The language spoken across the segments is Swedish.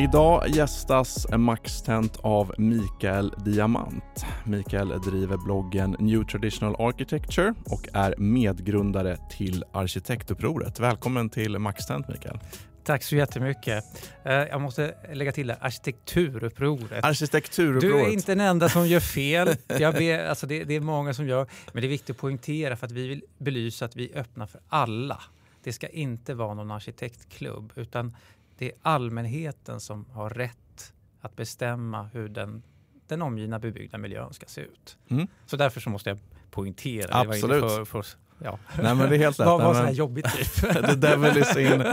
Idag gästas Maxtent av Mikael Diamant. Mikael driver bloggen New Traditional Architecture och är medgrundare till Arkitektupproret. Välkommen till Maxtent Mikael. Tack så jättemycket. Eh, Jag måste lägga till det, arkitekturupproret. Arkitekturupproret. Du är inte den enda som gör fel. Jag ber, alltså det, det är många som gör. Men det är viktigt att poängtera för att vi vill belysa att vi är öppna för alla. Det ska inte vara någon arkitektklubb utan det är allmänheten som har rätt att bestämma hur den, den omgivna bebyggda miljön ska se ut. Mm. Så därför så måste jag poängtera. Det var Absolut. inte för, för, ja. Nej men det är helt rätt. Vad var så här jobbigt typ. The devil is in,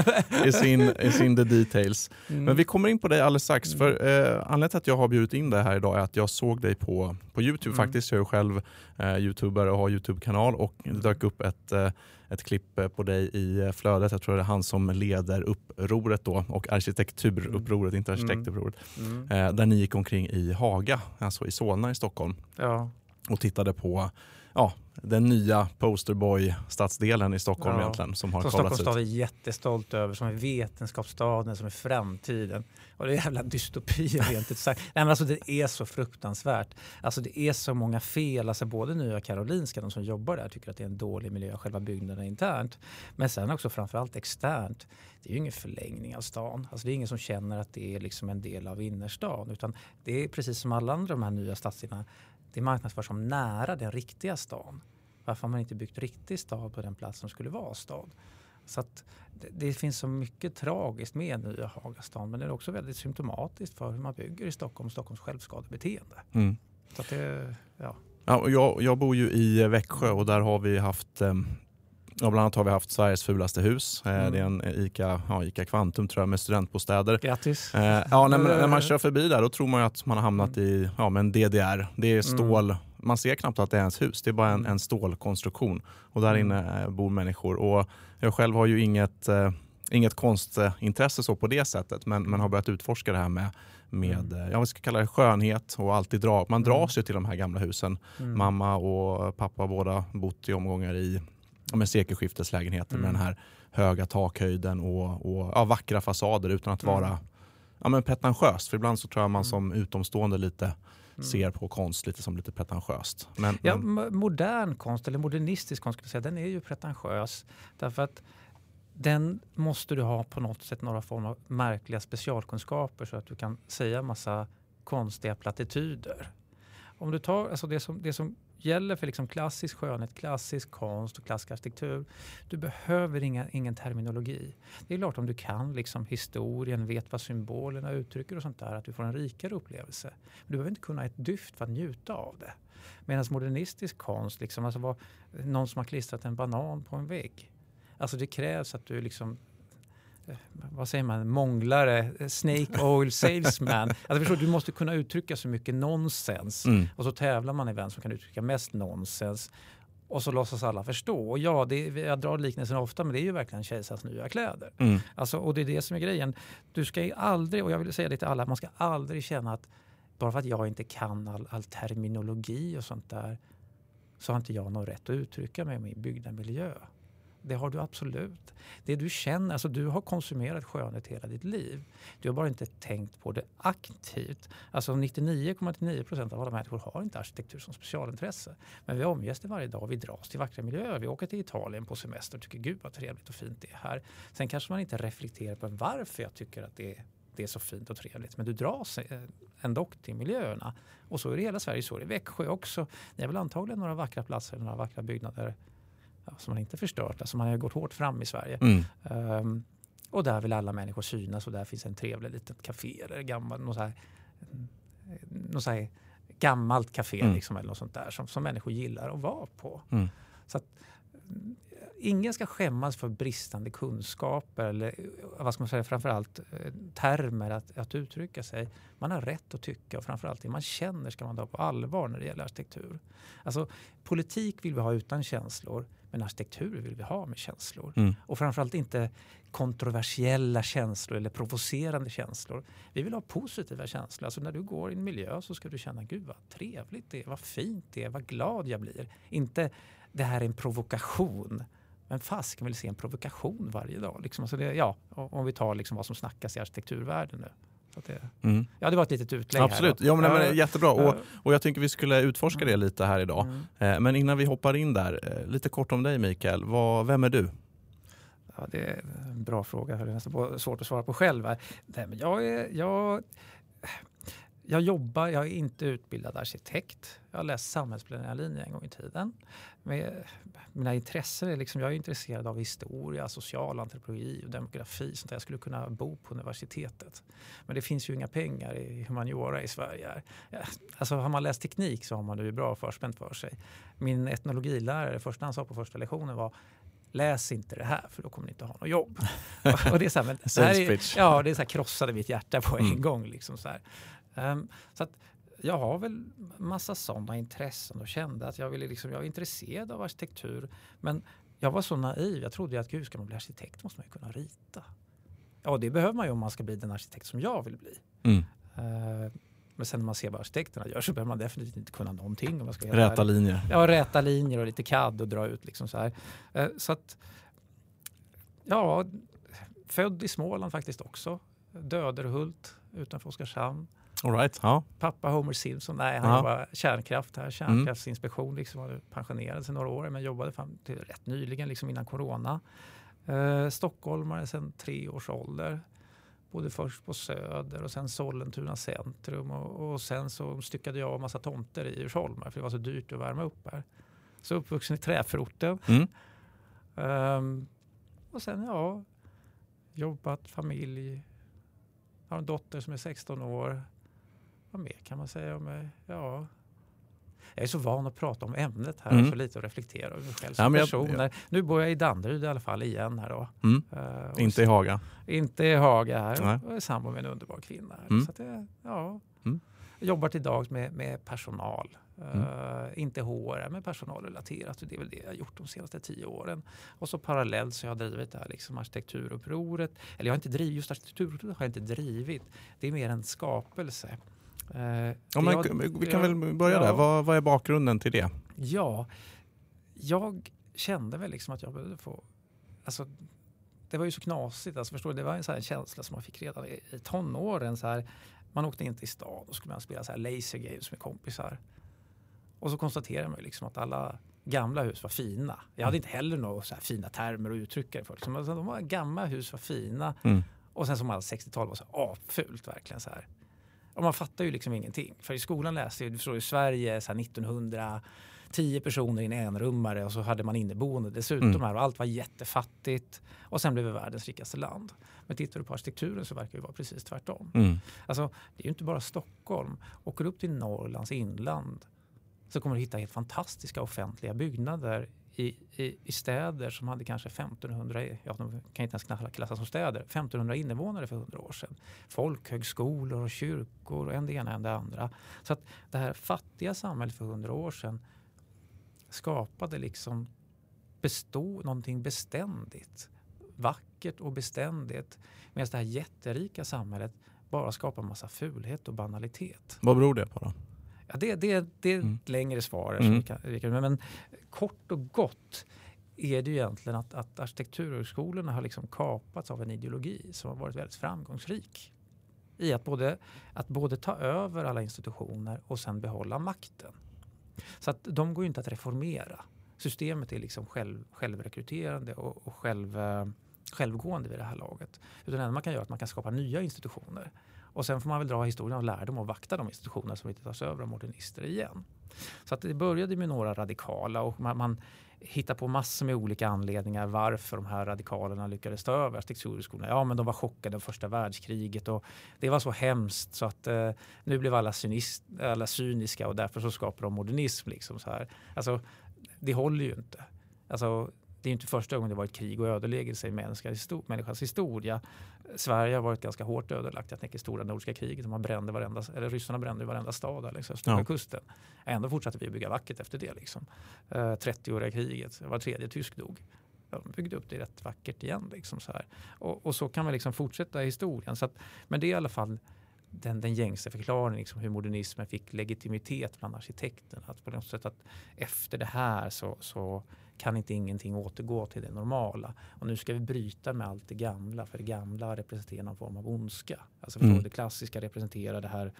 is in, is in the details. Mm. Men vi kommer in på dig alldeles strax. För eh, Anledningen till att jag har bjudit in dig här idag är att jag såg dig på, på Youtube Mm. faktiskt. Jag är själv eh, Youtuber och har Youtube-kanal och det dök upp ett, eh, ett klipp eh, på dig i eh, flödet. Jag tror det är han som leder upproret då och arkitekturupproret, inte Mm. arkitektupproret. Mm. Eh, där ni gick omkring i Haga, alltså i Solna i Stockholm Ja. och tittade på ja, den nya posterboy-stadsdelen i Stockholm Ja. egentligen som har Som Stockholms stad är jättestolt över, som är vetenskapsstaden, som är framtiden. Och det är jävla dystopi rent ut sagt. Nej, men alltså det är så fruktansvärt. Alltså det är så många fel. Alltså både Nya Karolinska, de som jobbar där, tycker att det är en dålig miljö, själva byggnaden internt. Men sen också framförallt externt. Det är ju ingen förlängning av stan. Alltså det är ingen som känner att det är liksom en del av innerstan. Utan det är precis som alla andra de här nya stadsdelarna. Det marknadsförs som nära den riktiga stan. Varför har man inte byggt riktig stad på den plats som skulle vara stad? Så att det, det finns så mycket tragiskt med nya Hagastan men det är också väldigt symptomatiskt för hur man bygger i Stockholm, Stockholms självskadebeteende. Mm. Så att det, ja. Ja, jag, jag bor ju i Växjö och där har vi haft eh, Ja, bland annat har vi haft Sveriges fulaste hus. Eh, Mm. Det är en Ica, ja, Ica Kvantum tror jag med studentbostäder. Grattis! Eh, ja, när, man- när man kör förbi där då tror man ju att man har hamnat i ja, men DDR. Det är stål. Man ser knappt att det är ens hus. Det är bara en, en stålkonstruktion. Och där inne eh, bor människor. Och jag själv har ju inget, eh, inget konstintresse så på det sättet. Men, men har börjat utforska det här med, med eh, jag ska kalla det skönhet och alltid dra. Man dras ju till de här gamla husen. Mm. Mamma och pappa har båda bott i omgångar i ja, men sekelskifteslägenheter med Mm. den här höga takhöjden och, och ja, vackra fasader utan att Mm. vara ja, men pretentiöst. För ibland så tror jag man som utomstående lite ser på konst lite som lite pretentiöst. Men, Mm. Ja, men, mo- modern konst, eller modernistisk konst, skulle jag säga, den är ju pretentiös. Därför att den måste du ha på något sätt några former av märkliga specialkunskaper så att du kan säga massa konstiga plattityder. Om du tar alltså det, som, det som gäller för liksom klassisk skönhet, klassisk konst och klassisk arkitektur. Du behöver inga, ingen terminologi. Det är klart om du kan liksom historien, vet vad symbolerna uttrycker och sånt där, att du får en rikare upplevelse. Men du behöver inte kunna ett dyft för att njuta av det. Medan modernistisk konst, liksom, alltså vad, någon som har klistrat en banan på en vägg. Alltså det krävs att du liksom vad säger man, månglare, eh, snake oil salesman. Alltså förstår, du, du måste kunna uttrycka så mycket nonsens. Mm. Och så tävlar man i vem som kan uttrycka mest nonsens. Och så låtsas alla förstå. Och ja, det, jag drar liknelsen ofta, men det är ju verkligen kejsarens nya kläder. mm, Alltså, och det är det som är grejen. Du ska ju aldrig, och jag vill säga det till alla, man ska aldrig känna att bara för att jag inte kan all, all terminologi och sånt där så har inte jag någon rätt att uttrycka mig i min byggda miljö det har du absolut. Det du känner, alltså du har konsumerat skönhet hela ditt liv. Du har bara inte tänkt på det aktivt. Alltså 99,9 procent av alla människor har inte arkitektur som specialintresse. Men vi omges det varje dag, vi dras till vackra miljöer. Vi åker till Italien på semester och tycker gud vad trevligt och fint det är här. Sen kanske man inte reflekterar på varför jag tycker att det är det är så fint och trevligt. Men du dras eh, ändå till miljöerna. Och så är det i hela Sverige, så är det i Växjö också. Ni har väl antagligen några vackra platser, några vackra byggnader som man inte förstört. Alltså man har gått hårt fram i Sverige. Mm. Um, och där vill alla människor synas och där finns en trevlig litet café eller gammal, något så här, något så här gammalt café mm. liksom, eller något sånt där som, som människor gillar att vara på. Mm. Så att, ingen ska skämmas för bristande kunskaper eller vad ska man säga, framförallt eh, termer att, att uttrycka sig. Man har rätt att tycka och framförallt det man känner ska man ta på allvar när det gäller arkitektur. Alltså, politik vill vi ha utan känslor men arkitektur vill vi ha med känslor. Mm. Och framförallt inte kontroversiella känslor eller provocerande känslor. Vi vill ha positiva känslor. Alltså när du går i en miljö så ska du känna gud vad trevligt det är, vad fint det är, vad glad jag blir. Inte det här är en provokation. Men fasken vill se en provokation varje dag. Liksom, alltså det, ja, om vi tar liksom vad som snackas i arkitekturvärlden nu. Det, mm. Ja, det var ett litet utlägg. Absolut, här ja, men, men, jättebra. Och, och jag tycker vi skulle utforska det lite här idag. Mm. Eh, men innan vi hoppar in där, eh, lite kort om dig Mikael. Vad, vem är du? Ja, det är en bra fråga. Det är nästan svårt att svara på själv. Nej, men jag, är, jag jag jobbar, jag är inte utbildad arkitekt. Jag har läst samhällsplanerarlinjen en gång i tiden. Med, mina intressen är liksom, jag är intresserad av historia, social antropologi och demografi. Sånt jag skulle kunna bo på universitetet. Men det finns ju inga pengar i humaniora i Sverige. Alltså har man läst teknik så har man det ju bra förspänt för sig. Min etnologilärare, första han sa på första lektionen var läs inte det här för då kommer ni inte ha något jobb. och det är så här, men, det här är, ja, det är så här, krossade mitt hjärta på en mm. gång. Liksom så här. Um, så att jag har väl massa sådana intressen och kände att jag, ville liksom, jag är intresserad av arkitektur. Men jag var så naiv. Jag trodde att gud, ska man bli arkitekt måste man ju kunna rita. Ja, det behöver man ju om man ska bli den arkitekt som jag vill bli. Mm. Uh, men sen när man ser vad arkitekterna gör så behöver man definitivt inte kunna någonting. Om man ska räta linjer. Ja, räta linjer och lite CAD och dra ut liksom så här. Uh, så att, ja, född i Småland faktiskt också. Döderhult utanför Oskarshamn. All right, ja. Pappa Homer Simpson, nej han ja. jobbar kärnkraft här, kärnkraftsinspektion, liksom, var pensionerad sedan några år men jobbade fram till rätt nyligen, liksom innan corona. Eh, stockholmare sedan tre års ålder. Bodde först på Söder och sen Sollentuna centrum och, och sen så styckade jag av massa tomter i Djursholm för det var så dyrt att värma upp här. Så uppvuxen i träförorten. Mm. Um, och sen ja, jobbat, familj, har en dotter som är 16 år. Vad mer kan man säga om mig? Ja, jag är så van att prata om ämnet här mm. så lite och reflektera över mig själv som ja, person. Jag, ja. Nu bor jag i Danderyd i alla fall igen här då. Mm. Uh, inte i Haga? Inte i Haga här. Nej. Jag är sambo med en underbar kvinna. Mm. Så det, ja. Mm. Jag jobbar till dags med, med personal. Mm. Uh, inte HR men personalrelaterat. Det är väl det jag har gjort de senaste tio åren. Och så parallellt så har jag drivit det här liksom arkitekturupproret. Eller jag har inte drivit, just arkitekturupproret har jag inte drivit. Det är mer en skapelse. Eh, ja, men, jag, vi kan jag, väl börja ja, där. Vad, vad, är bakgrunden till det? Ja, jag kände väl liksom att jag behövde få... Alltså, det var ju så knasigt. Alltså, förstår du? Det var en sån känsla som man fick redan i, i tonåren. Så här, man åkte in till stan och skulle man spela så här laser games med kompisar. Och så konstaterade man liksom att alla gamla hus var fina. Jag hade inte heller några så fina termer att uttrycka det för. Alltså, de var, gamla hus var fina. Mm. Och sen som alla 60-tal var så apfult verkligen. Så här. Och man fattar ju liksom ingenting. För i skolan läste jag, du förstår, i Sverige så 1900 tio personer i en enrummare och så hade man inneboende dessutom mm. här och allt var jättefattigt. Och sen blev vi världens rikaste land. Men tittar du på arkitekturen så verkar det vara precis tvärtom. Mm. Alltså, det är ju inte bara Stockholm. Åker du upp till Norrlands inland så kommer du hitta helt fantastiska offentliga byggnader i, i, i, städer som hade kanske 1500, ja, de kan inte ens klassas som städer, 1500 invånare för 100 år sedan. Folkhögskolor och kyrkor och en det ena en det andra. Så att det här fattiga samhället för 100 år sedan skapade liksom bestå, någonting beständigt. Vackert och beständigt. Medan det här jätterika samhället bara skapar massa fulhet och banalitet. Vad beror det på då? Ja, det, det, det är ett mm. längre svar. Mm. Vi kan, vi kan, men, men kort och gott är det ju egentligen att, att arkitekturhögskolorna har liksom kapats av en ideologi som har varit väldigt framgångsrik i att både, att både ta över alla institutioner och sen behålla makten. Så att de går ju inte att reformera. Systemet är liksom själv, självrekryterande och, och själv, eh, självgående vid det här laget. Utan det enda man kan göra är att man kan skapa nya institutioner. Och sen får man väl dra historien och lärdom och vakta de institutioner som inte tas över av modernister igen. Så att det började med några radikala och man, man hittar på massor med olika anledningar varför de här radikalerna lyckades ta över arkitekturhögskolorna. Ja, men de var chockade av första världskriget och det var så hemskt så att eh, nu blev alla, cynist, alla cyniska och därför så skapade de modernism. Liksom så här. Alltså, det håller ju inte. Alltså, det är inte första gången det varit krig och ödeläggelse i människans historia. Sverige har varit ganska hårt ödelagt. Jag tänker stora nordiska kriget. Man brände varenda, eller ryssarna brände varenda stad där längs östra ja. kusten. Ändå fortsatte vi att bygga vackert efter det. Liksom. Uh, eh, 30-åriga kriget, var tredje tysk dog. De byggde upp det rätt vackert igen. Liksom så här. Och, och så kan vi liksom fortsätta historien. Så att, men det är i alla fall den, den gängse förklaringen, liksom hur modernismen fick legitimitet bland arkitekterna. Att på något sätt att efter det här så, så kan inte ingenting återgå till det normala. Och nu ska vi bryta med allt det gamla, för det gamla representerar någon form av ondska. Alltså mm. det klassiska representerar det här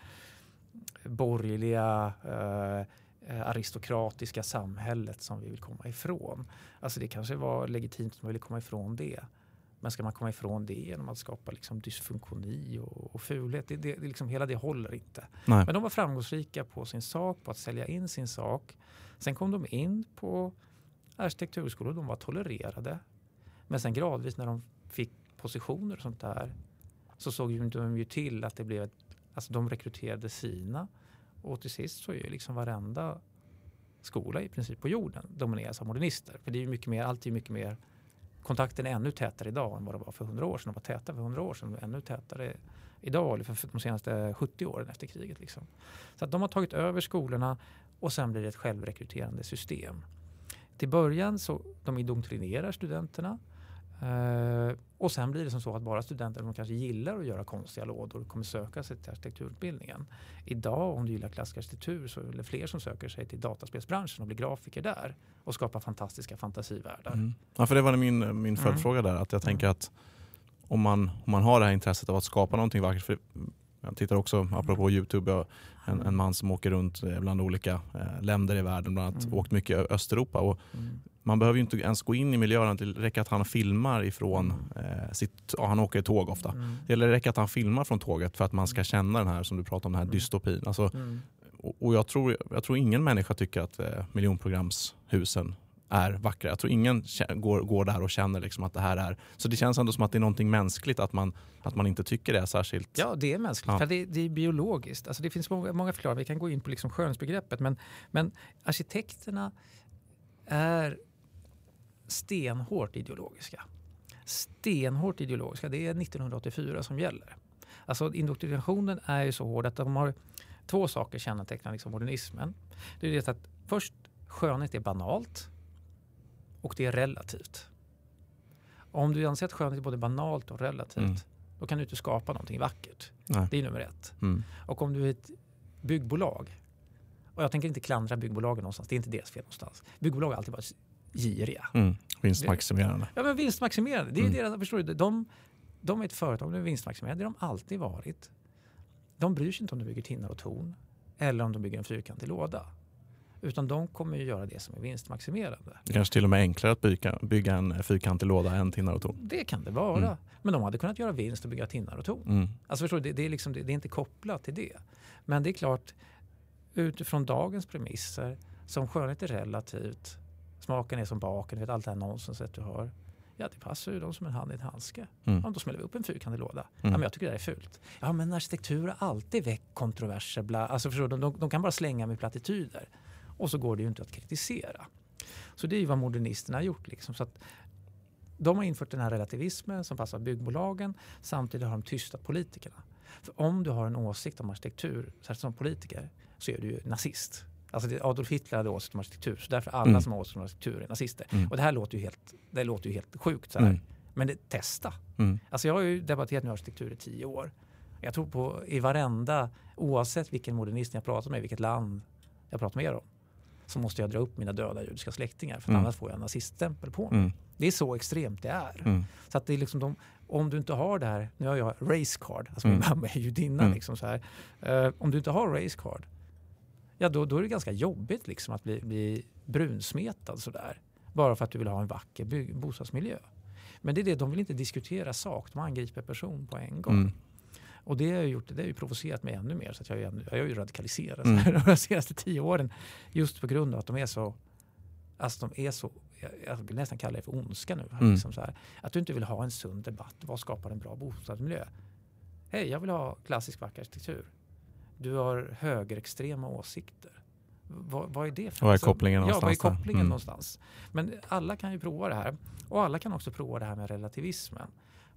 borgerliga eh, aristokratiska samhället som vi vill komma ifrån. Alltså det kanske var legitimt att man ville komma ifrån det. Men ska man komma ifrån det genom att skapa liksom dysfunktioni och, och fulhet? Det, det, det liksom, hela det håller inte. Nej. Men de var framgångsrika på sin sak, på att sälja in sin sak. Sen kom de in på arkitekturskolor, de var tolererade. Men sen gradvis när de fick positioner och sånt där så såg de ju till att det blev ett, alltså de rekryterade sina och till sist så är ju liksom varenda skola i princip på jorden domineras av modernister. För det är ju mycket mer, allt är mycket mer kontakten är ännu tätare idag än vad det var för hundra år sedan. De var täta för hundra år sedan och ännu tätare idag, för de senaste 70 åren efter kriget. Liksom. Så att de har tagit över skolorna och sen blir det ett självrekryterande system. Till början så de indoktrinerar studenterna Uh, och sen blir det som så att bara studenter som kanske gillar att göra konstiga lådor kommer söka sig till arkitekturutbildningen. Idag om du gillar klassisk arkitektur så är det fler som söker sig till dataspelsbranschen och blir grafiker där och skapar fantastiska fantasivärldar. Mm. Ja, för det var min, min mm. följdfråga där. Att jag tänker att om man, om man har det här intresset av att skapa någonting vackert. För jag tittar också, apropå Youtube, en, en man som åker runt bland olika eh, länder i världen. Bland annat mm. åkt mycket i Östeuropa. Och mm. Man behöver ju inte ens gå in i miljön. Det räcker att han filmar ifrån eh, sitt... Ja, han åker tåg ofta. Mm. Det räcker att han filmar från tåget för att man ska känna den här, som du pratar om, den här mm. dystopin. Alltså, mm. och, och jag, tror, jag tror ingen människa tycker att eh, miljonprogramshusen är vackra. Jag tror ingen går, går där och känner liksom att det här är... Så det känns ändå som att det är någonting mänskligt att man, att man inte tycker det är särskilt... Ja, det är mänskligt. Ja. För det, det, är biologiskt. Alltså det finns många, många förklaringar. Vi kan gå in på liksom skönhetsbegreppet. Men, men arkitekterna är stenhårt ideologiska. Stenhårt ideologiska. Det är 1984 som gäller. Alltså indoktrinationen är ju så hård att de har två saker kännetecknar liksom modernismen. Det är det att först skönhet är banalt och det är relativt. Om du anser att skönhet är både banalt och relativt mm. då kan du inte skapa någonting vackert. Nej. Det är nummer ett. Mm. Och om du är ett byggbolag och jag tänker inte klandra byggbolagen någonstans, det är inte deras fel någonstans. Byggbolag har alltid varit giriga. Mm. Vinstmaximerande. Ja, men vinstmaximerande. Det är mm. deras, förstår du, de, de är ett företag, de är vinstmaximerande. Det har de alltid varit. De bryr sig inte om de bygger tinnar och torn eller om de bygger en fyrkantig låda. Utan de kommer ju göra det som är vinstmaximerande. Det kanske till och med är enklare att bygga, bygga en fyrkantig låda än tinnar och torn. Det kan det vara. Mm. Men de hade kunnat göra vinst och bygga tinnar och torn. Mm. Alltså förstår du, det, det, är liksom, det, det är inte kopplat till det. Men det är klart, utifrån dagens premisser, som skönhet är relativt, smaken är som baken, vet allt det här nonsenset du har. Ja, det passar ju dem som en hand i en handske. Mm. Ja, då smäller vi upp en fyrkantig låda. Mm. Ja, men jag tycker det är fult. Ja, men arkitektur har alltid väckt kontroverser. Bla. Alltså, förstår, de, de, de kan bara slänga med plattityder. Och så går det ju inte att kritisera. Så det är ju vad modernisterna har gjort. Liksom. Så att de har infört den här relativismen som passar byggbolagen. Samtidigt har de tystat politikerna. För om du har en åsikt om arkitektur, särskilt som politiker, så är du ju nazist. Alltså Adolf Hitler hade åsikt om arkitektur, så därför alla mm. som har åsikt om arkitektur är nazister. Mm. Och det här låter ju helt, det låter ju helt sjukt. Så mm. Men det, testa. Mm. Alltså jag har ju debatterat med arkitektur i tio år. Jag tror på i varenda, oavsett vilken modernist jag pratar med, vilket land jag pratar med er om, så måste jag dra upp mina döda judiska släktingar för Mm. annars får jag en naziststämpel på mig. Mm. Det är så extremt det är. Mm. Så att det är liksom de, om du inte har det här, nu har jag race card, alltså min Mm. mamma är judinna. Mm. Liksom så här. Eh, om du inte har race card, ja då, då är det ganska jobbigt liksom att bli, bli brunsmetad sådär. Bara för att du vill ha en vacker bostadsmiljö. Men det är det, de vill inte diskutera sak, de angriper person på en gång. Och det har, ju gjort, det har ju provocerat mig ännu mer. Så att jag, ännu, jag har ju radikaliserat Mm. de senaste tio åren. Just på grund av att de är så, alltså de är så, jag, jag vill nästan kalla det för ondska nu. Mm. Liksom så här. Att du inte vill ha en sund debatt. Vad skapar en bra bostadsmiljö? Hej, jag vill ha klassisk vacker arkitektur. Du har högerextrema åsikter. Vad, vad är det för Vad är alltså, kopplingen Ja, vad är någonstans kopplingen Mm. någonstans? Men alla kan ju prova det här. Och alla kan också prova det här med relativismen.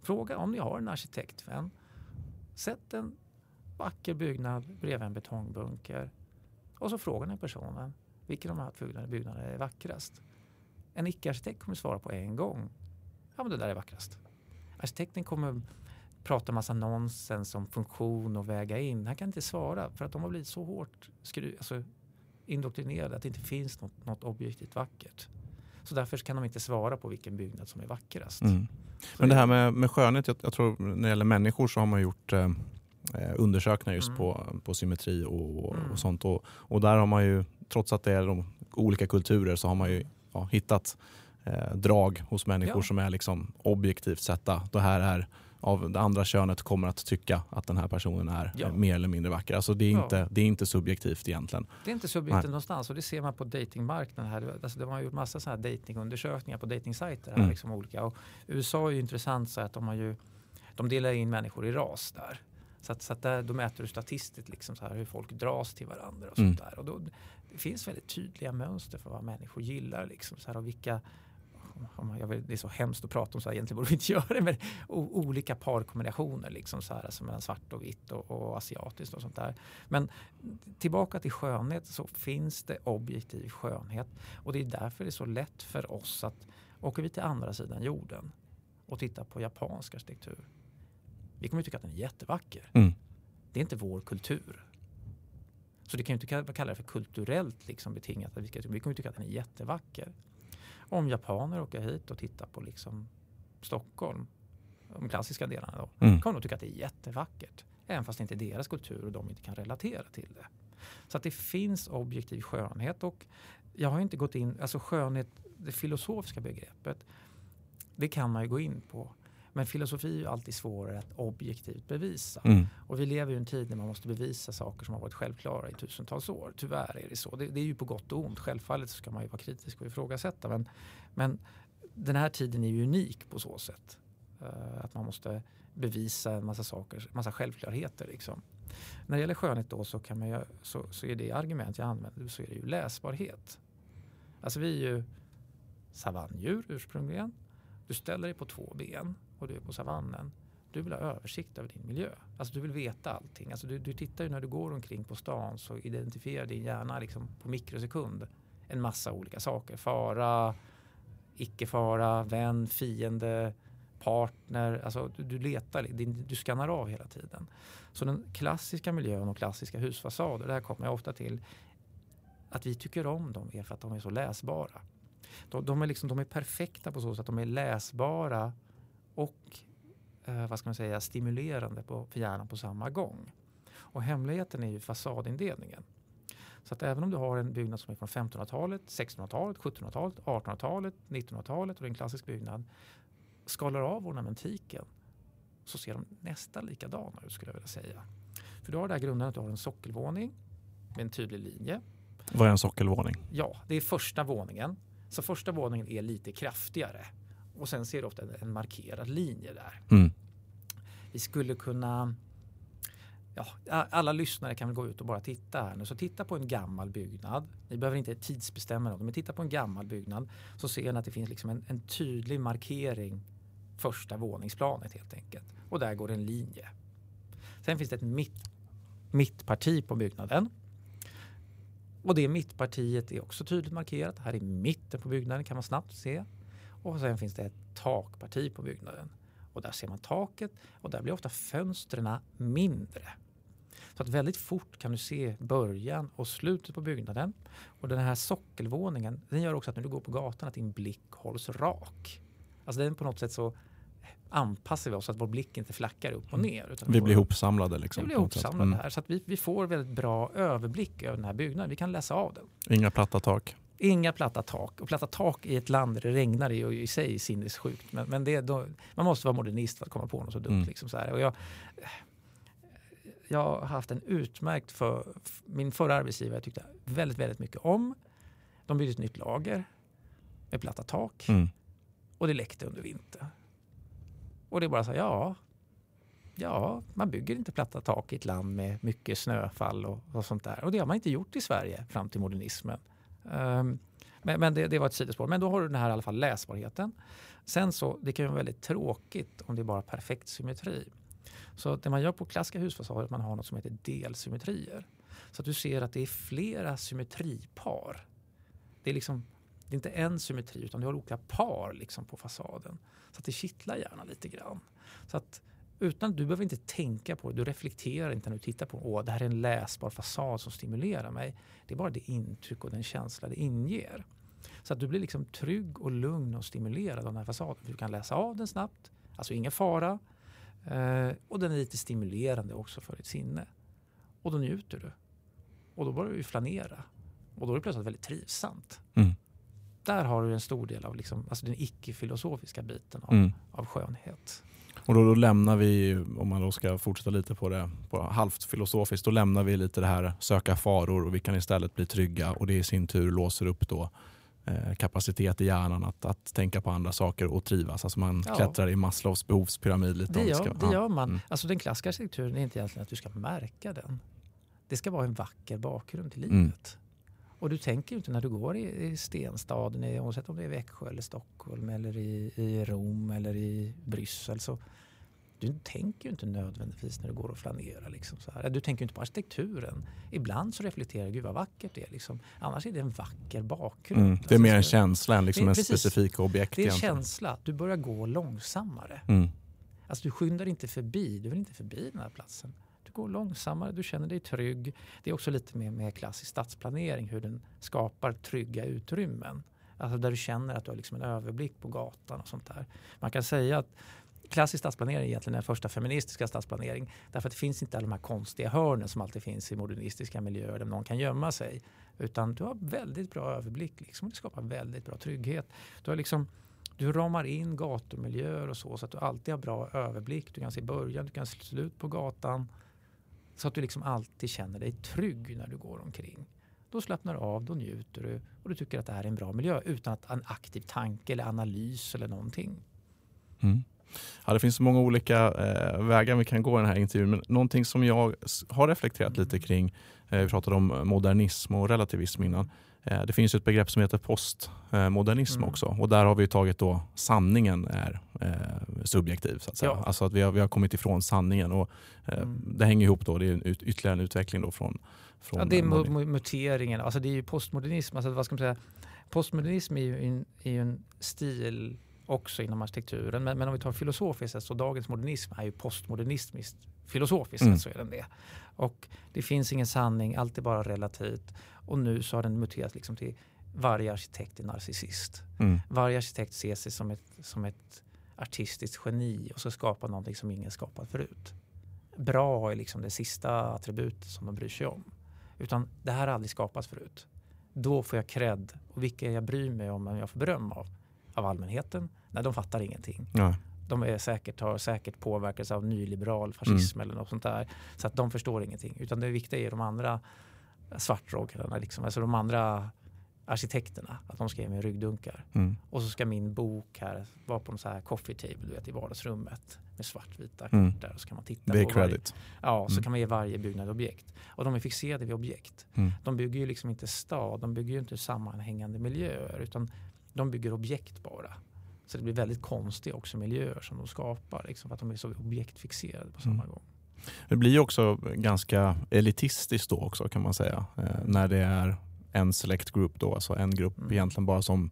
Fråga om ni har en arkitektvän. Sätt en vacker byggnad bredvid en betongbunker. Och så frågar ni personen vilken av de här byggnaderna, byggnaderna är vackrast. En icke-arkitekt kommer svara på en gång. Ja men det där är vackrast. Arkitekten kommer prata massa nonsens om funktion och väga in. Han kan inte svara för att de har blivit så hårt skru, alltså, indoktrinerade att det inte finns något, något objektivt vackert. Så därför kan de inte svara på vilken byggnad som är vackrast. Mm. Men det här med, med skönhet, jag, jag tror när det gäller människor så har man gjort eh, eh, undersökningar just Mm. på, på symmetri och, Mm. och sånt. Och, och där har man ju, trots att det är de olika kulturer, så har man ju ja, hittat eh, drag hos människor Ja. som är liksom objektivt sätta. Det här är av det andra könet kommer att tycka att den här personen är Ja. eh, mer eller mindre vacker. Alltså det är, Ja. inte, det är inte subjektivt egentligen. Det är inte subjektivt Nej. någonstans och det ser man på datingmarknaden här. Alltså de har gjort massa sådana här datingundersökningar på datingsajter. Här, Mm. liksom olika. Och USA är ju intressant så att de har ju de delar in människor i ras där. Så att, så att där, då mäter du statistiskt liksom så här hur folk dras till varandra och Mm. sånt där. Och då, det finns väldigt tydliga mönster för vad människor gillar liksom så här, och vilka vet, det är så hemskt att prata om så här, egentligen borde vi inte göra det, men o, olika parkombinationer liksom så här, alltså mellan svart och vitt och, och asiatiskt och sånt där. Men tillbaka till skönhet så finns det objektiv skönhet och det är därför det är så lätt för oss att åker vi till andra sidan jorden och tittar på japansk arkitektur. Vi kommer tycka att den är jättevacker. Mm. Det är inte vår kultur. Så det kan ju inte kalla det för kulturellt liksom betingat. Att vi, ska, vi kommer tycka att den är jättevacker. Om japaner åker hit och tittar på liksom Stockholm, de klassiska delarna då, Mm. kommer de tycka att det är jättevackert. Även fast det inte är deras kultur och de inte kan relatera till det. Så att det finns objektiv skönhet och jag har inte gått in, alltså skönhet, det filosofiska begreppet, det kan man ju gå in på. Men filosofi är ju alltid svårare att objektivt bevisa. Mm. Och vi lever ju i en tid när man måste bevisa saker som har varit självklara i tusentals år. Tyvärr är det så. Det, det är ju på gott och ont. Självfallet ska man ju vara kritisk och ifrågasätta. Men, men den här tiden är ju unik på så sätt. Eh, att man måste bevisa en massa saker, massa självklarheter. Liksom. När det gäller skönhet då så, kan man ju, så, så är det argument jag använder så är det ju läsbarhet. Alltså vi är ju savanndjur ursprungligen. Du ställer dig på två ben och du är på savannen. Du vill ha översikt över din miljö. Alltså du vill veta allting. Alltså du, du tittar ju när du går omkring på stan så identifierar din hjärna liksom på mikrosekund en massa olika saker. Fara, icke-fara, vän, fiende, partner. Alltså du, du letar, din- du skannar av hela tiden. Så den klassiska miljön och klassiska husfasader, det här kommer jag ofta till, att vi tycker om dem är för att de är så läsbara. De, de, är, liksom, de är perfekta på så sätt att de är läsbara och eh, vad ska man säga, stimulerande på, för hjärnan på samma gång. Och hemligheten är ju fasadindelningen. Så att även om du har en byggnad som är från 1500-talet, 1600-talet, 1700-talet, 1800-talet, 1900-talet och det är en klassisk byggnad. Skalar av ornamentiken så ser de nästan likadana ut skulle jag vilja säga. För du har det här grunden att du har en sockelvåning med en tydlig linje. Vad är en sockelvåning? Ja, det är första våningen. Så första våningen är lite kraftigare. Och sen ser du ofta en- en markerad linje där. Mm. Vi skulle kunna... Ja, alla lyssnare kan väl gå ut och bara titta här nu. Så titta på en gammal byggnad. Ni behöver inte tidsbestämma något, men titta på en gammal byggnad så ser ni att det finns liksom en, en tydlig markering första våningsplanet helt enkelt. Och där går en linje. Sen finns det ett mitt, mittparti på byggnaden. Och det mittpartiet är också tydligt markerat. Här i mitten på byggnaden kan man snabbt se. Och sen finns det ett takparti på byggnaden. Och där ser man taket och där blir ofta fönstren mindre. Så att väldigt fort kan du se början och slutet på byggnaden. Och den här sockelvåningen den gör också att när du går på gatan att din blick hålls rak. Alltså den på något sätt så anpassar vi oss så att vår blick inte flackar upp och Mm. ner. Vi får- blir ihopsamlade. Liksom, vi blir ihopsamlade Mm. här så att vi, vi får väldigt bra överblick över den här byggnaden. Vi kan läsa av den. Inga platta tak. Inga platta tak. Och platta tak i ett land där det regnar är ju i sig sinnessjukt. Men, men det, då, man måste vara modernist för att komma på något så dumt. Mm. Liksom så här. Och jag, jag har haft en utmärkt för min förra arbetsgivare jag tyckte väldigt, väldigt mycket om. De byggde ett nytt lager med platta tak Mm. och det läckte under vintern. Och det är bara så här, ja, ja, man bygger inte platta tak i ett land med mycket snöfall och, och sånt där. Och det har man inte gjort i Sverige fram till modernismen. Um, men men det, det var ett sidospår. Men då har du den här i alla fall läsbarheten. Sen så, det kan ju vara väldigt tråkigt om det är bara perfekt symmetri. Så det man gör på klassiska husfasader är att man har något som heter delsymmetrier. Så att du ser att det är flera symmetripar. Det är liksom det är inte en symmetri utan du har olika par liksom på fasaden. Så att det kittlar gärna lite grann. Så att utan, du behöver inte tänka på det, du reflekterar inte när du tittar på åh, det här är en läsbar fasad som stimulerar mig. Det är bara det intryck och den känsla det inger. Så att du blir liksom trygg och lugn och stimulerad av den här fasaden. Du kan läsa av den snabbt, alltså ingen fara. Eh, och den är lite stimulerande också för ditt sinne. Och då njuter du. Och då börjar du flanera. Och då är det plötsligt väldigt trivsamt. Mm. Där har du en stor del av liksom, alltså den icke-filosofiska biten av, Mm. av skönhet. Och då, då lämnar vi, om man då ska fortsätta lite på det på halvt filosofiskt, då lämnar vi lite det här söka faror och vi kan istället bli trygga och det i sin tur låser upp då eh, kapacitet i hjärnan att, att tänka på andra saker och trivas. Alltså man Ja. klättrar i Maslows behovspyramid lite. Det gör, ska- det gör man. Mm. Alltså den klassiska arkitekturen är inte egentligen att du ska märka den. Det ska vara en vacker bakgrund till Mm. Och du tänker ju inte när du går i, i stenstaden, i- oavsett om det är Växjö eller Stockholm eller i, i Rom eller i Bryssel. Så du tänker ju inte nödvändigtvis när du går och flanerar. Liksom så här. Du tänker ju inte på arkitekturen. Ibland så reflekterar du, gud vad vackert det är. Liksom. Annars är det en vacker bakgrund. Mm. Det är mer en Alltså, känsla än liksom Det en specifik objekt. Det är en egentligen. känsla. Du börjar gå långsammare. Mm. Alltså du skyndar inte förbi, du vill inte förbi den här platsen. Du går långsammare, du känner dig trygg. Det är också lite mer med klassisk stadsplanering, hur den skapar trygga utrymmen. Alltså där du känner att du har liksom en överblick på gatan och sånt där. Man kan säga att klassisk stadsplanering är egentligen den första feministiska stadsplanering. Därför att det finns inte alla de här konstiga hörnen som alltid finns i modernistiska miljöer där någon kan gömma sig. Utan du har väldigt bra överblick liksom, och det skapar väldigt bra trygghet. Du har liksom du ramar in gatumiljöer och så så att du alltid har bra överblick. Du kan se början, du kan se slut på gatan. Så att du liksom alltid känner dig trygg när du går omkring. Då slappnar du av, då njuter du och du tycker att det här är en bra miljö utan att en aktiv tanke eller analys eller någonting. Mm. Ja, det finns så många olika eh, vägar vi kan gå i den här intervjun. Men någonting som jag har reflekterat lite kring, eh, vi pratade om modernism och relativism innan. Eh, det finns ett begrepp som heter postmodernism Mm. också och där har vi tagit då sanningen är eh, subjektiv. Så att säga. Ja. Alltså att vi har, vi har kommit ifrån sanningen och eh, Mm. det hänger ihop då. Det är en ut, ytterligare en utveckling då från, från Ja, det är muteringen, alltså det är ju postmodernism. Alltså vad ska man säga? Postmodernism är ju en, är ju en stil också inom arkitekturen. Men, men om vi tar filosofiskt så dagens modernism är ju postmodernismiskt. Filosofiskt Mm. så är den det. Och det finns ingen sanning, allt är bara relativt. Och nu så har den muterat liksom till varje arkitekt är narcissist. Mm. Varje arkitekt ser sig som ett, som ett artistiskt geni och så skapar någonting som ingen skapat förut. Bra är liksom det sista attributet som de bryr sig om. Utan det här har aldrig skapats förut. Då får jag cred. Och vilka jag bryr mig om, om jag får beröm av? Av allmänheten? Nej, de fattar ingenting. Ja. De är säkert, har säkert påverkats av nyliberal fascism eller något sånt där. Så att de förstår ingenting. Utan det viktiga är de andra svartrockarna, liksom. alltså de andra arkitekterna. Att de ska ge mig ryggdunkar. Mm. Och så ska min bok här vara på en sån här coffee table du vet, i vardagsrummet med svartvita Mm. kartor. Så kan man titta Det är på varje, credit. Ja, så Mm. kan man ge varje byggnad objekt. Och de är fixerade vid objekt. Mm. De bygger ju liksom inte stad, de bygger ju inte sammanhängande miljöer utan de bygger objekt bara. Så det blir väldigt konstiga också miljöer som de skapar liksom, för att de är så objektfixerade på samma Mm. gång. Det blir ju också ganska elitistiskt då också kan man säga. Eh, när det är en select group då, alltså en grupp Mm. egentligen bara som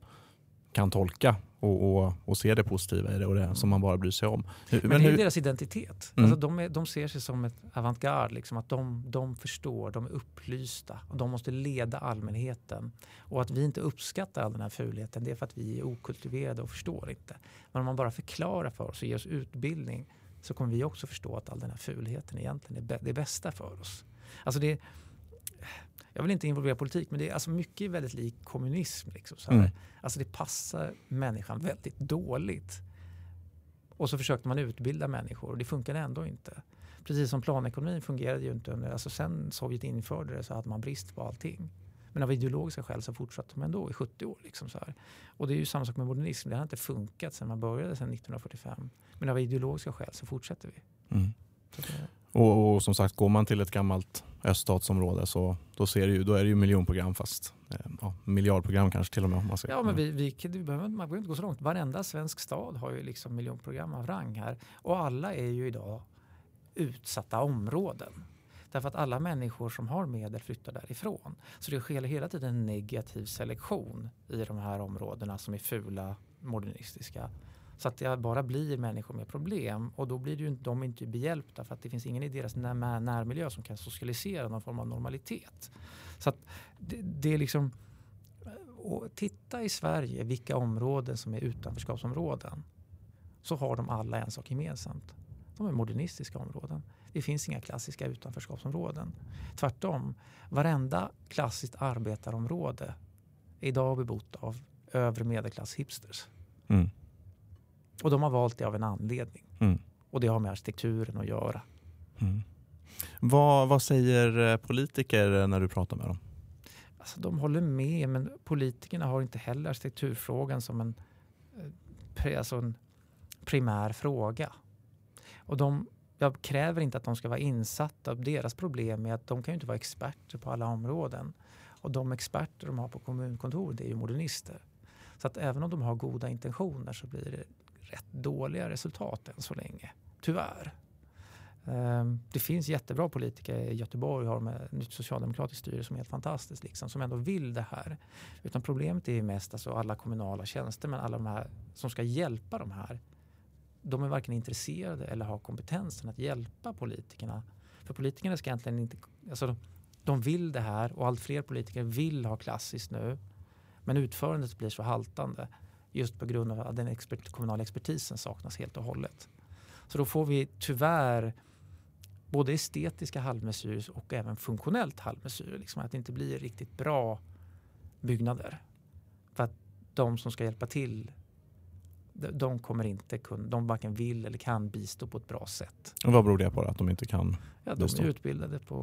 kan tolka och, och, och se det positiva i det och det som man bara bryr sig om. Men, men det är deras identitet. Mm. Alltså de, är, de ser sig som ett avantgarde, liksom, att de, de förstår, de är upplysta och de måste leda allmänheten. Och att vi inte uppskattar all den här fulheten det är för att vi är okultiverade och förstår inte. Men om man bara förklarar för oss och ger oss utbildning så kommer vi också förstå att all den här fulheten egentligen är det bästa för oss. Alltså det, jag vill inte involvera politik, men det är alltså mycket väldigt lik kommunism. Liksom, så mm. Alltså det passar människan väldigt dåligt. Och så försökte man utbilda människor och det funkade ändå inte. Precis som planekonomin fungerade ju inte under, alltså sen Sovjet införde det så hade man brist på allting. Men av ideologiska skäl så fortsatte man ändå i 70 år. Liksom så här. Och det är ju samma sak med modernism. Det har inte funkat sedan man började sedan 1945. Men av ideologiska skäl så fortsätter vi. Mm. Och, och, som sagt, går man till ett gammalt öststatsområde så då, ser ju, då är det ju miljonprogram fast eh, ja, miljardprogram kanske till och med. man ska, ja, men vi, vi, vi behöver, man behöver inte gå så långt. Varenda svensk stad har ju liksom miljonprogram av rang här. Och alla är ju idag utsatta områden. Därför att alla människor som har medel flyttar därifrån. Så det sker hela tiden en negativ selektion i de här områdena som är fula, modernistiska. Så att det bara blir människor med problem och då blir det ju, de inte behjälpta för att det finns ingen i deras när, närmiljö som kan socialisera någon form av normalitet. Så att det, det är liksom eh, och titta i Sverige vilka områden som är utanförskapsområden. Så har de alla en sak gemensamt. De är modernistiska områden. Det finns inga klassiska utanförskapsområden. Tvärtom, varenda klassiskt arbetarområde är idag bebott av övre medelklass hipsters. Mm. Och de har valt det av en anledning. Mm. Och det har med arkitekturen att göra. Mm. Vad, vad säger eh, politiker när du pratar med dem? Alltså, de håller med, men politikerna har inte heller arkitekturfrågan som en, eh, alltså en primär fråga. Och de, jag kräver inte att de ska vara insatta. Deras problem är att de kan inte vara experter på alla områden. Och de experter de har på kommunkontoret är ju modernister. Så att även om de har goda intentioner så blir det rätt dåliga resultat än så länge. Tyvärr. Ehm, det finns jättebra politiker i Göteborg, har med nytt socialdemokratiskt styre som är helt fantastiskt, liksom, som ändå vill det här. Utan problemet är mest alltså alla kommunala tjänstemän, alla de här som ska hjälpa de här. De är varken intresserade eller har kompetensen att hjälpa politikerna. För politikerna ska egentligen inte... Alltså, de vill det här och allt fler politiker vill ha klassiskt nu. Men utförandet blir så haltande just på grund av att den expert, kommunala expertisen saknas helt och hållet. Så då får vi tyvärr både estetiska halvmesyrer och även funktionellt halvmesyrer. Liksom att det inte blir riktigt bra byggnader. För att de som ska hjälpa till de kommer inte kunna, de varken vill eller kan bistå på ett bra sätt. Och vad beror det på att de inte kan ja, De är utbildade på,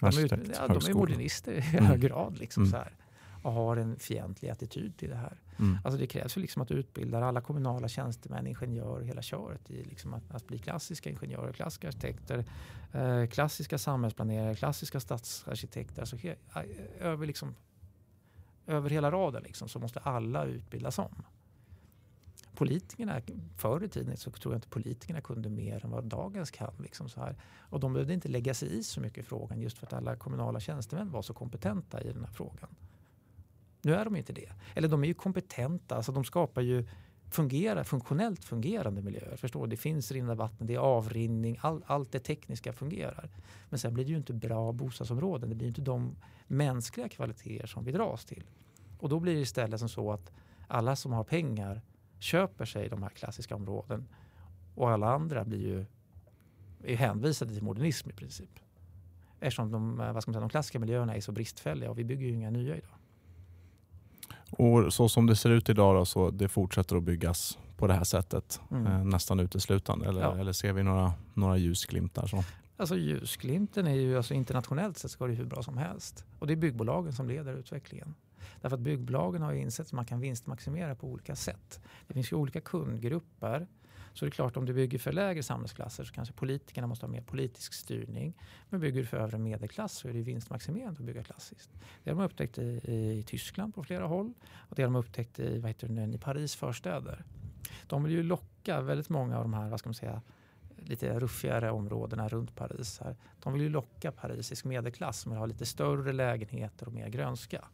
de är, ut, ja, de är modernister i mm. hög grad. Liksom, mm. så här och har en fientlig attityd till det här. Mm. Alltså det krävs ju liksom att utbilda alla kommunala tjänstemän, ingenjörer, hela köret i liksom att, att bli klassiska ingenjörer, klassiska arkitekter, eh, klassiska samhällsplanerare, klassiska stadsarkitekter. Alltså he, eh, över, liksom, över hela raden liksom, så måste alla utbildas om. Politikerna, förr i tiden så tror jag inte politikerna kunde mer än vad dagens kan. Liksom så här. Och de behövde inte lägga sig i så mycket i frågan just för att alla kommunala tjänstemän var så kompetenta i den här frågan. Nu är de inte det. Eller de är ju kompetenta, alltså de skapar ju fungerar, funktionellt fungerande miljöer. Förstår? Det finns rinnande vatten, det är avrinning, all, allt det tekniska fungerar. Men sen blir det ju inte bra bostadsområden. Det blir inte de mänskliga kvaliteter som vi dras till. Och då blir det istället som så att alla som har pengar köper sig de här klassiska områden och alla andra blir ju är hänvisade till modernism i princip. Eftersom de, eh, vad ska man säga, de klassiska miljöerna är så bristfälliga och vi bygger ju inga nya idag. Och så som det ser ut idag då, så det fortsätter att byggas på det här sättet mm. eh, nästan uteslutande? Eller, ja. eller ser vi några, några ljusglimtar? Så? Alltså ljusglimten är ju alltså internationellt sett ska det hur bra som helst. Och det är byggbolagen som leder utvecklingen. Därför att byggbolagen har insett att man kan vinstmaximera på olika sätt. Det finns ju olika kundgrupper så det är klart om du bygger för lägre samhällsklasser så kanske politikerna måste ha mer politisk styrning. Men bygger du för övre medelklass så är det vinstmaximerande att bygga klassiskt. Det har de upptäckt i, i Tyskland på flera håll och det har de upptäckt i, vad heter det, i Paris förstäder. De vill ju locka väldigt många av de här, vad ska man säga, lite ruffigare områdena runt Paris. Här. De vill ju locka parisisk medelklass som vill ha lite större lägenheter och mer grönska.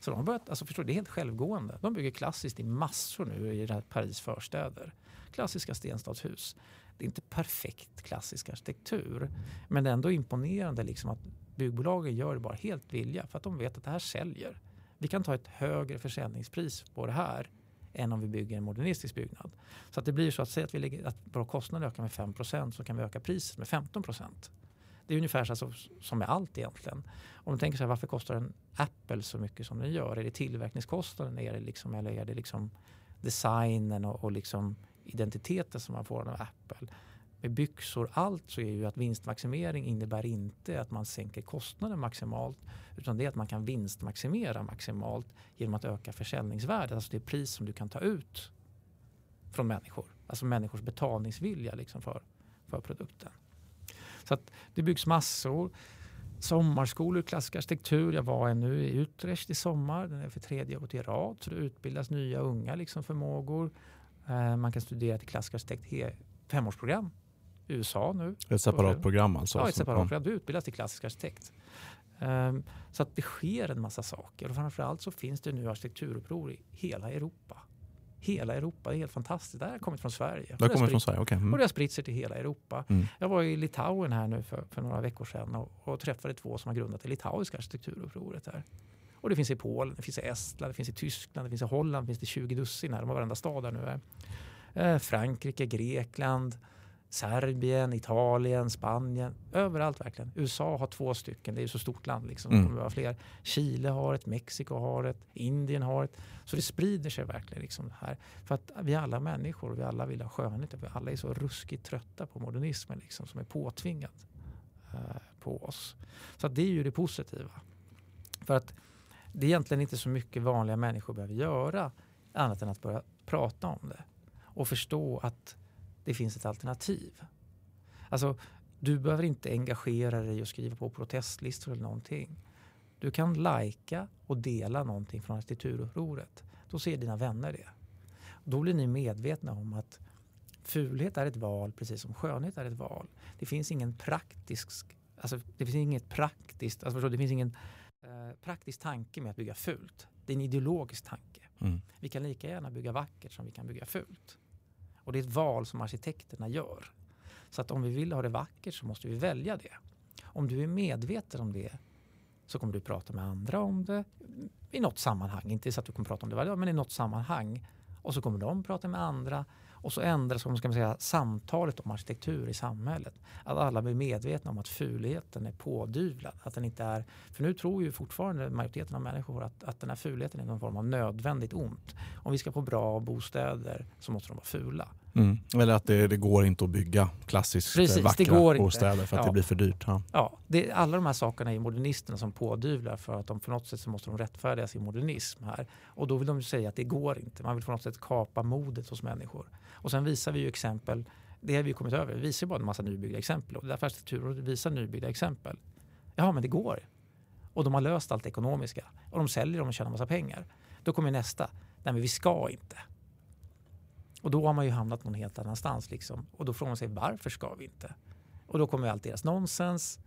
Så de har börjat, alltså förstår, det är helt självgående. De bygger klassiskt i massor nu i Paris förstäder. Klassiska stenstadshus. Det är inte perfekt klassisk arkitektur. Men det är ändå imponerande liksom att byggbolagen gör det bara helt vilja för att de vet att det här säljer. Vi kan ta ett högre försäljningspris på det här än om vi bygger en modernistisk byggnad. Så att det blir så att säga att, vi lägger, att våra kostnader ökar med 5% så kan vi öka priset med 15% Det är ungefär så som med allt egentligen. Om du tänker så här, varför kostar en Apple så mycket som den gör? Är det tillverkningskostnaden är det liksom, eller är det liksom designen och, och liksom identiteten som man får av Apple? Med byxor, allt så är ju att vinstmaximering innebär inte att man sänker kostnaden maximalt utan det är att man kan vinstmaximera maximalt genom att öka försäljningsvärdet, alltså det pris som du kan ta ut från människor. Alltså människors betalningsvilja liksom för, för produkten. Så att det byggs massor. Sommarskolor, klassisk arkitektur. Jag var nu i Utrecht i sommar. Den är för tredje året i rad. Så det utbildas nya unga liksom förmågor. Eh, man kan studera till klassisk arkitekt femårsprogram i USA nu. Ett separat program alltså? Ja, ett separat program. Du utbildas till klassisk arkitekt. Um, så att det sker en massa saker och framförallt så finns det nu arkitekturuppror i hela Europa. Hela Europa, det är helt fantastiskt. Det här har kommit från Sverige. Det har kommit från Sverige, okay. Mm. Och det har spritt sig till hela Europa. Mm. Jag var i Litauen här nu för, för några veckor sedan och, och, träffade två som har grundat det litauiska arkitekturupproret här. Och det finns i Polen, det finns i Estland, det finns i Tyskland, det finns i Holland, det finns det 20 dussin här. De har varenda stad där nu. Här. Eh, Frankrike, Grekland, Serbien, Italien, Spanien, överallt verkligen. USA har två stycken, det är ju så stort land liksom. Mm. Det kommer vara fler. Chile har ett, Mexiko har ett, Indien har ett. Så det sprider sig verkligen liksom här. För att vi alla människor, vi alla vill ha skönhet. Vi alla är så ruskigt trötta på modernismen liksom, som är påtvingad eh, på oss. Så det är ju det positiva. För att det är egentligen inte så mycket vanliga människor behöver göra annat än att börja prata om det och förstå att det finns ett alternativ. Alltså, du behöver inte engagera dig och skriva på protestlistor eller någonting. Du kan lajka och dela någonting från arkitekturupproret. Då ser dina vänner det. Då blir ni medvetna om att fulhet är ett val precis som skönhet är ett val. Det finns ingen praktisk, alltså det finns inget praktiskt, alltså det finns ingen eh, praktisk tanke med att bygga fult. Det är en ideologisk tanke. Mm. Vi kan lika gärna bygga vackert som vi kan bygga fult. Och det är ett val som arkitekterna gör. Så att om vi vill ha det vackert så måste vi välja det. Om du är medveten om det så kommer du prata med andra om det i något sammanhang. Inte så att du kommer prata om det varje dag, men i något sammanhang. Och så kommer de prata med andra och så ändras ska man säga, samtalet om arkitektur i samhället. Att alla blir medvetna om att fulheten är pådyvlad. Att den inte är, för nu tror ju fortfarande majoriteten av människor att, att den här fulheten är någon form av nödvändigt ont. Om vi ska få bra bostäder så måste de vara fula. Mm. Eller att det, det, går inte att bygga klassiskt Precis, vackra bostäder för att ja. det blir för dyrt. Ja. Ja, det, alla de här sakerna är modernisterna som pådyvlar för att de på något sätt så måste de rättfärdiga sin modernism här. Och då vill de säga att det går inte. Man vill på något sätt kapa modet hos människor. Och sen visar vi ju exempel, det har vi kommit över, vi visar bara en massa nybyggda exempel. Och därför arkitekturrådet visar nybyggda exempel. Ja, men det går. Och de har löst allt ekonomiska. Och de säljer dem och tjänar massa pengar. Då kommer nästa. Nej, men vi ska inte. Och då har man ju hamnat någon helt annanstans. Liksom. Och då frågar man sig varför ska vi inte? Och då kommer allt deras nonsens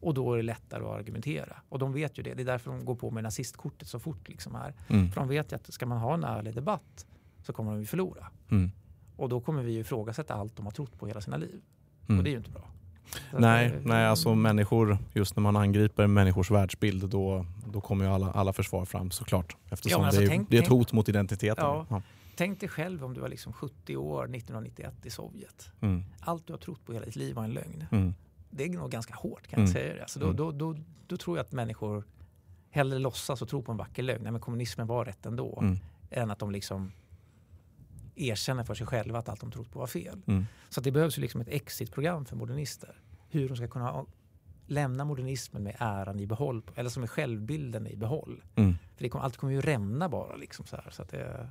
och då är det lättare att argumentera. Och de vet ju det. Det är därför de går på med nazistkortet så fort. Liksom här. Mm. För de vet ju att ska man ha en ärlig debatt så kommer de ju förlora. Mm. Och då kommer vi ju ifrågasätta allt de har trott på hela sina liv. Mm. Och det är ju inte bra. nej, det, nej, alltså människor, just när man angriper människors världsbild då, då kommer ju alla, alla försvar fram såklart. Eftersom ja, alltså, det, är, tänk, det är ett hot mot identiteten. Ja. Ja. Tänk dig själv om du var liksom 70 år 1991 i Sovjet. Mm. Allt du har trott på hela ditt liv var en lögn. Mm. Det är nog ganska hårt kan jag mm. säga det. Alltså då, mm. då, då, då, tror jag att människor hellre låtsas och tror på en vacker lögn. Nej, men kommunismen var rätt ändå. Mm. Än att de liksom erkänner för sig själva att allt de trott på var fel. Så det behövs ju liksom ett exitprogram för modernister. Hur de ska kunna lämna modernismen med äran i behåll, eller som är självbilden i behåll. Mm. För det kommer, allt kommer ju rämna bara. Liksom så här, så att det...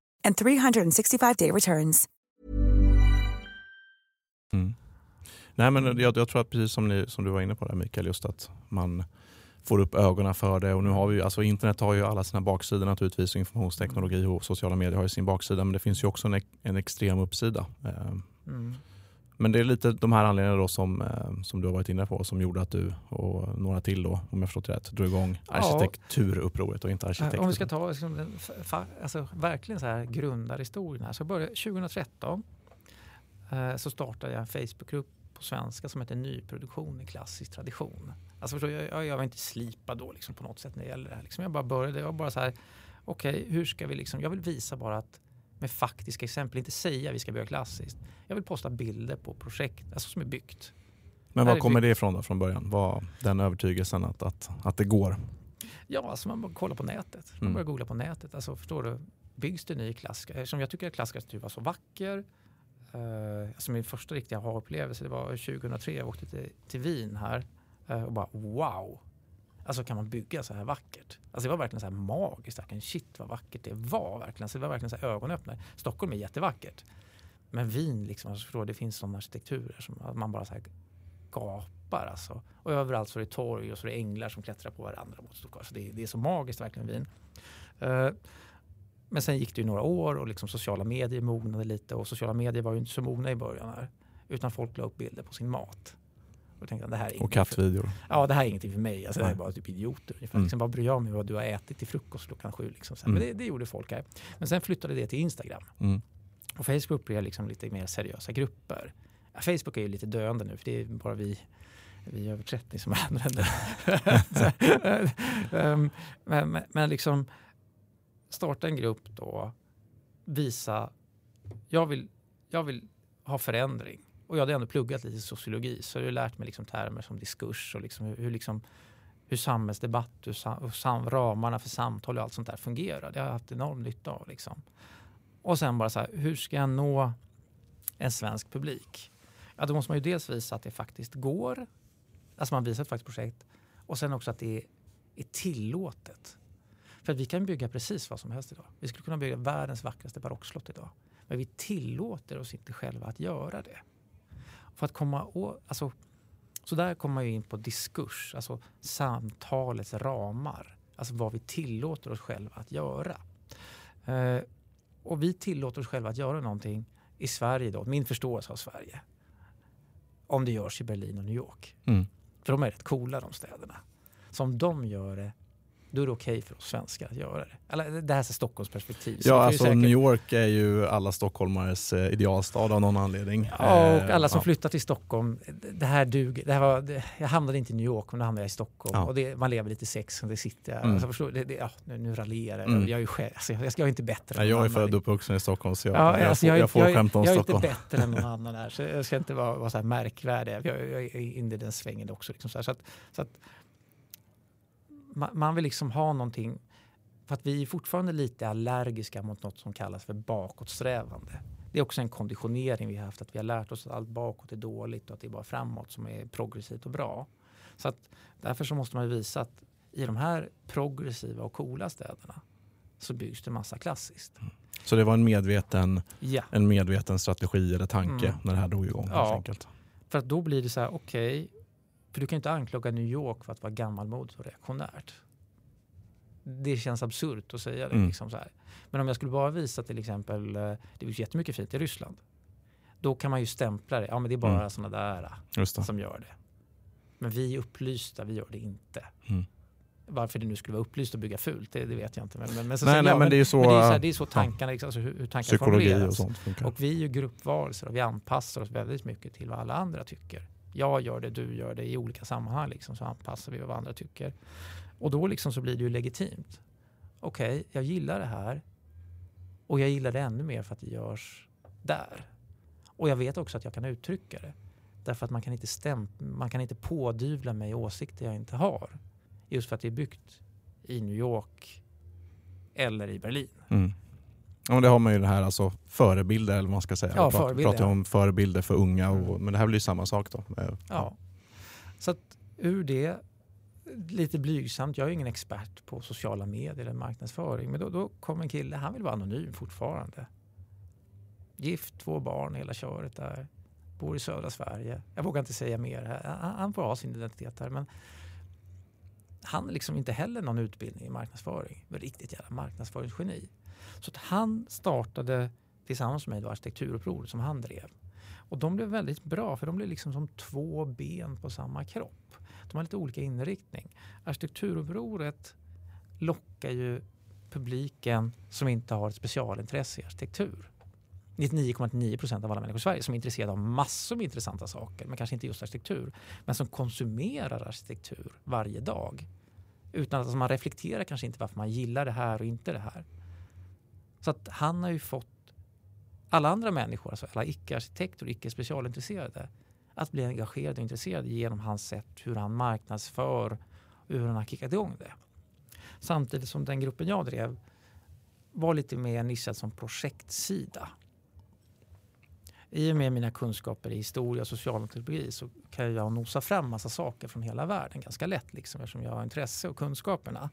and 365-day returns. Mm. Nej, men jag, jag, tror att precis som, ni, som du var inne på där Mikael, just att man får upp ögonen för det. Och nu har vi, alltså internet har ju alla sina baksidor naturligtvis. Informationsteknologi och sociala medier har ju sin baksida. Men det finns ju också en, en extrem uppsida. Ehm, mm. Men det är lite de här anledningarna då som, eh, som du har varit inne på som gjorde att du och några till då, om jag förstått rätt, drog igång arkitekturupproret och inte arkitekt. Om vi ska ta liksom den, alltså, verkligen så här grundarhistorien här. Så började, 2013 eh, så startade jag en Facebookgrupp på svenska som heter Nyproduktion i klassisk tradition. Alltså förstår, jag, jag var inte slipad då liksom på något sätt när det gäller det här. Liksom jag bara började, jag var bara så här, okej okay, hur ska vi liksom, jag vill visa bara att med faktiska exempel, inte säga att vi ska bygga klassiskt. Jag vill posta bilder på projekt alltså som är byggt. Men var kommer det ifrån då från början? Var den övertygelsen att, att, att det går? Ja, alltså man kollar på nätet. Man mm. börjar googla på nätet. Alltså förstår du, byggs det ny klassiker? Eftersom jag tycker att klassisk arkitektur var så vacker. Uh, alltså min första riktiga aha-upplevelse det var 2003. Jag åkte till, till Wien här uh, och bara wow, Alltså kan man bygga så här vackert? Alltså det var verkligen så här magiskt. Verkligen. Shit vad vackert det var verkligen. Så det var verkligen så här ögonöppnare. Stockholm är jättevackert. Men Wien, liksom, alltså det finns sådana arkitekturer som man bara så här gapar. Alltså. Och överallt så är det torg och så är det änglar som klättrar på varandra. Mot Stockholm. Så det, det är så magiskt verkligen Wien. Uh, men sen gick det ju några år och liksom sociala medier mognade lite och sociala medier var ju inte så mogna i början här. Utan folk la upp bilder på sin mat. Och, tänkte, det här är och kattvideor. ja, det här är ingenting för mig. Alltså, det här är bara typ idioter. Mm. Liksom, vad bryr jag mig vad du har ätit till frukost klockan sju? Liksom. Mm. Men det, det, gjorde folk här. Men sen flyttade det till Instagram. Mm. Och Facebook blev liksom lite mer seriösa grupper. Facebook är ju lite döende nu för det är bara vi vi är över 30 som använder um, men, men, men liksom starta en grupp då, visa, jag vill, jag vill ha förändring. Och jag hade ändå pluggat lite sociologi så jag hade lärt mig liksom termer som diskurs och liksom hur, hur, liksom, hur samhällsdebatt, hur, och sam, ramarna för samtal och allt sånt där fungerar. Det har jag haft enorm nytta av. Liksom. Och sen bara så här, hur ska jag nå en svensk publik? Ja, då måste man ju dels visa att det faktiskt går. Alltså man visar ett faktiskt projekt. Och sen också att det är tillåtet. För att vi kan bygga precis vad som helst idag. Vi skulle kunna bygga världens vackraste barockslott idag. Men vi tillåter oss inte själva att göra det. För att komma åt, alltså, så där kommer man ju in på diskurs, alltså samtalets ramar. Alltså vad vi tillåter oss själva att göra. Eh, och vi tillåter oss själva att göra någonting i Sverige då, min förståelse av Sverige. Om det görs i Berlin och New York. Mm. För de är rätt coola de städerna. Så om de gör det då är det okej okay för oss svenskar att göra det. Eller det här är Stockholms perspektiv. Ja, alltså säkert... New York är ju alla stockholmares eh, idealstad av någon anledning. Ja, och alla som ja. flyttar till Stockholm. Det här duger. Det här var, det, jag hamnade inte i New York, men då hamnade jag i Stockholm. Ja. Och det, man lever lite sex, och det sitter jag. Mm. Alltså, förstår, det, det, ja, nu, nu raljerar jag. Mm. Jag är ju själv, alltså, jag, jag är inte bättre. Ja, jag är född och uppvuxen i Stockholm, så jag, ja, jag, alltså, jag, jag, får skämta om jag, Stockholm. Jag är inte bättre än någon annan där, så jag ska inte vara, vara så här märkvärdig. Jag, jag är inne i den svängen också. Liksom, så, här, så, att, så att, man vill liksom ha någonting för att vi är fortfarande lite allergiska mot något som kallas för bakåtsträvande. Det är också en konditionering vi har haft, att vi har lärt oss att allt bakåt är dåligt och att det är bara framåt som är progressivt och bra. Så att därför så måste man visa att i de här progressiva och coola städerna så byggs det massa klassiskt. Mm. Så det var en medveten, ja. en medveten strategi eller tanke mm. när det här drog igång? Ja, för att då blir det så här, okej, okay, för du kan inte anklaga New York för att vara gammalmodigt och reaktionärt. Det känns absurt att säga det. Mm. Liksom så här. Men om jag skulle bara visa till exempel, eh, det finns jättemycket fint i Ryssland. Då kan man ju stämpla det, ja men det är bara mm. sådana där eh, som gör det. Men vi är upplysta, vi gör det inte. Mm. Varför det nu skulle vara upplyst att bygga fult, det, det vet jag inte. Men, men, men, så, nej, så, nej, ja, men det är så, men det är så, här, det är så tankarna, ja. alltså hur, hur tankarna Psykologi och sånt funkar. Och vi är ju gruppvarelser och vi anpassar oss väldigt mycket till vad alla andra tycker. Jag gör det, du gör det i olika sammanhang liksom, så anpassar vi vad andra tycker. Och då liksom så blir det ju legitimt. Okej, okay, jag gillar det här och jag gillar det ännu mer för att det görs där. Och jag vet också att jag kan uttrycka det. Därför att man kan inte, stäm man kan inte pådyvla mig åsikter jag inte har. Just för att det är byggt i New York eller i Berlin. Mm. Och det har man ju det här alltså förebilder eller vad man ska säga. Ja, pratar, pratar om förebilder för unga, och, mm. men det här blir ju samma sak då. Ja. Så att ur det, lite blygsamt, jag är ingen expert på sociala medier eller marknadsföring, men då, då kom en kille, han vill vara anonym fortfarande. Gift, två barn, hela köret där. Bor i södra Sverige. Jag vågar inte säga mer. Han, han får ha sin identitet här. Men han har liksom inte heller någon utbildning i marknadsföring. Riktigt jävla marknadsföringsgeni. Så att han startade tillsammans med mig då arkitekturupproret som han drev. Och de blev väldigt bra för de blev liksom som två ben på samma kropp. De har lite olika inriktning. Arkitekturupproret lockar ju publiken som inte har ett specialintresse i arkitektur. 99,9 procent av alla människor i Sverige som är intresserade av massor med intressanta saker, men kanske inte just arkitektur, men som konsumerar arkitektur varje dag. Utan att alltså man reflekterar kanske inte varför man gillar det här och inte det här. Så att han har ju fått alla andra människor, alltså alla icke-arkitekter och icke-specialintresserade, att bli engagerade och intresserade genom hans sätt hur han marknadsför och hur han har kickat igång det. Samtidigt som den gruppen jag drev var lite mer nischad som projektsida. I och med mina kunskaper i historia och socialantropologi så kan jag nosa fram massa saker från hela världen ganska lätt liksom, eftersom jag har intresse och kunskaperna.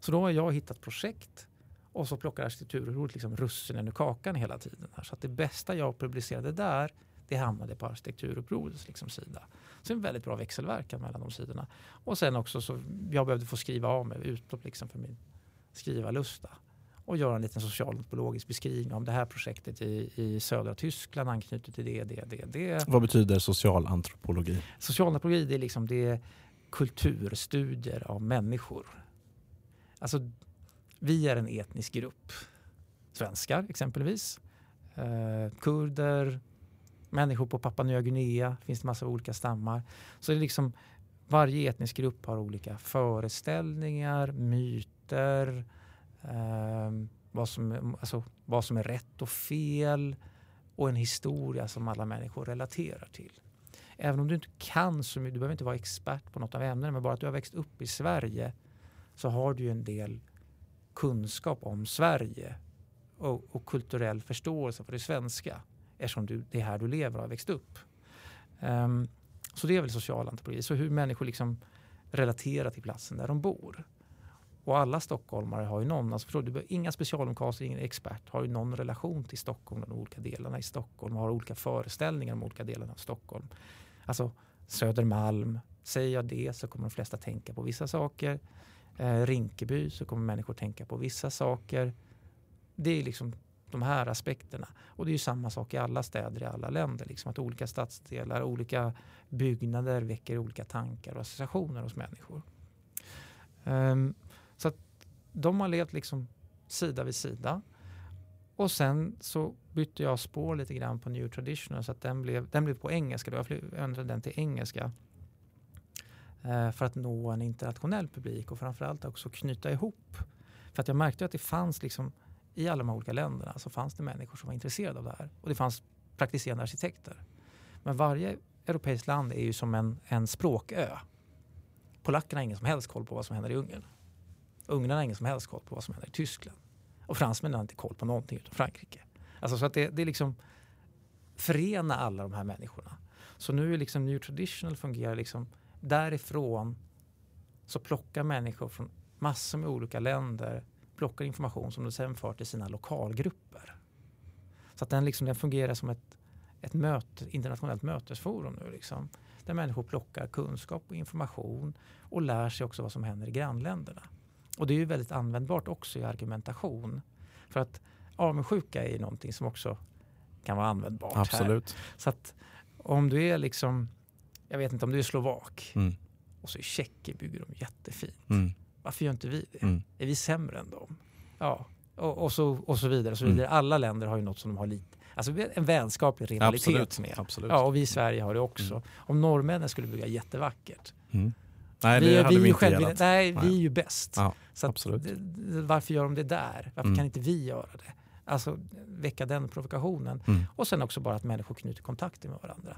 Så då har jag hittat projekt och så plockar arkitekturrådet liksom russinen ur kakan hela tiden. Här. Så att det bästa jag publicerade där det hamnade på arkitekturupprorets liksom sida. Så en väldigt bra växelverkan mellan de sidorna. Och sen också så jag behövde få skriva av mig utlopp liksom för min skrivarlusta och göra en liten socialantropologisk beskrivning om det här projektet i, i södra Tyskland anknyter till det, det, det, det. Vad betyder socialantropologi? Socialantropologi det är, liksom, det är kulturstudier av människor. Alltså, vi är en etnisk grupp. Svenskar exempelvis. Eh, kurder, människor på Papua Nya Guinea. finns det massa olika stammar. Så det är liksom, varje etnisk grupp har olika föreställningar, myter, eh, vad, som, alltså, vad som är rätt och fel och en historia som alla människor relaterar till. Även om du inte kan så mycket, du behöver inte vara expert på något av ämnena, men bara att du har växt upp i Sverige så har du ju en del kunskap om Sverige och, och kulturell förståelse för det svenska eftersom du, det är här du lever och har växt upp. Um, så det är väl social antropologi, så hur människor liksom relaterar till platsen där de bor. Och alla stockholmare har ju någon, alltså förstår du, inga specialomkaster, ingen expert, har ju någon relation till Stockholm, de olika delarna i Stockholm, har olika föreställningar om olika delar av Stockholm. Alltså Södermalm, säger jag det så kommer de flesta tänka på vissa saker. Eh, Rinkeby så kommer människor tänka på vissa saker. Det är liksom de här aspekterna. Och det är ju samma sak i alla städer i alla länder. Liksom att olika stadsdelar, olika byggnader väcker olika tankar och associationer hos människor. Um, så att de har levt liksom sida vid sida. Och sen så bytte jag spår lite grann på New Traditional så att den blev, den blev på engelska. Då. Jag ändrade den till engelska Eh, för att nå en internationell publik och framförallt också knyta ihop. För att jag märkte att det fanns liksom i alla de här olika länderna så fanns det människor som var intresserade av det här och det fanns praktiserande arkitekter. Men varje europeiskt land är ju som en, en språkö. Polackerna har ingen som helst koll på vad som händer i Ungern. Ungrarna har ingen som helst koll på vad som händer i Tyskland. Och fransmännen har inte koll på någonting utom Frankrike. Alltså så att det, det är liksom förena alla de här människorna. Så nu är liksom New Traditional fungerar liksom därifrån så plockar människor från massor med olika länder plockar information som de sen för till sina lokalgrupper. Så att den, liksom, den fungerar som ett, ett möte, internationellt mötesforum nu. Liksom, där människor plockar kunskap och information och lär sig också vad som händer i grannländerna. Och det är ju väldigt användbart också i argumentation. För att avundsjuka är någonting som också kan vara användbart Absolut. här. Så att om du är liksom, jag vet inte om du är slovak mm. och så i Tjeckien bygger de jättefint. Mm. Varför gör inte vi det? Mm. Är vi sämre än dem? Ja, Och, och, så, och så vidare. Och så vidare. Mm. Alla länder har ju något som de har lite, alltså en vänskaplig rivalitet absolut, med. Absolut. Ja, och vi i Sverige har det också. Mm. Om norrmännen skulle bygga jättevackert. Mm. Nej, det hade vi, vi inte själv, Nej, nej, vi är ju bäst. Ja, så att, varför gör de det där? Varför kan inte vi göra det? Alltså väcka den provokationen. Och sen också bara att människor knyter kontakter med varandra.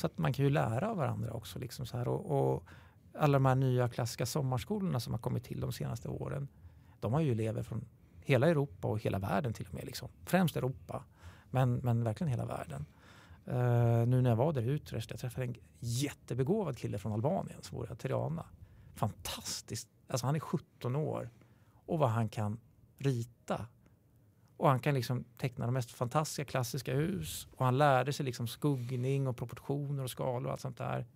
Så att man kan ju lära av varandra också. Liksom så här. Och, och alla de här nya klassiska sommarskolorna som har kommit till de senaste åren. De har ju elever från hela Europa och hela världen till och med. Liksom. Främst Europa, men, men verkligen hela världen. Uh, nu när jag var där i Utrecht, jag träffade en jättebegåvad kille från Albanien som bor i Tirana. Fantastiskt. Alltså han är 17 år och vad han kan rita. Och han kan liksom teckna de mest fantastiska klassiska hus. Och han lärde sig liksom skuggning och proportioner och skalor och allt sånt där.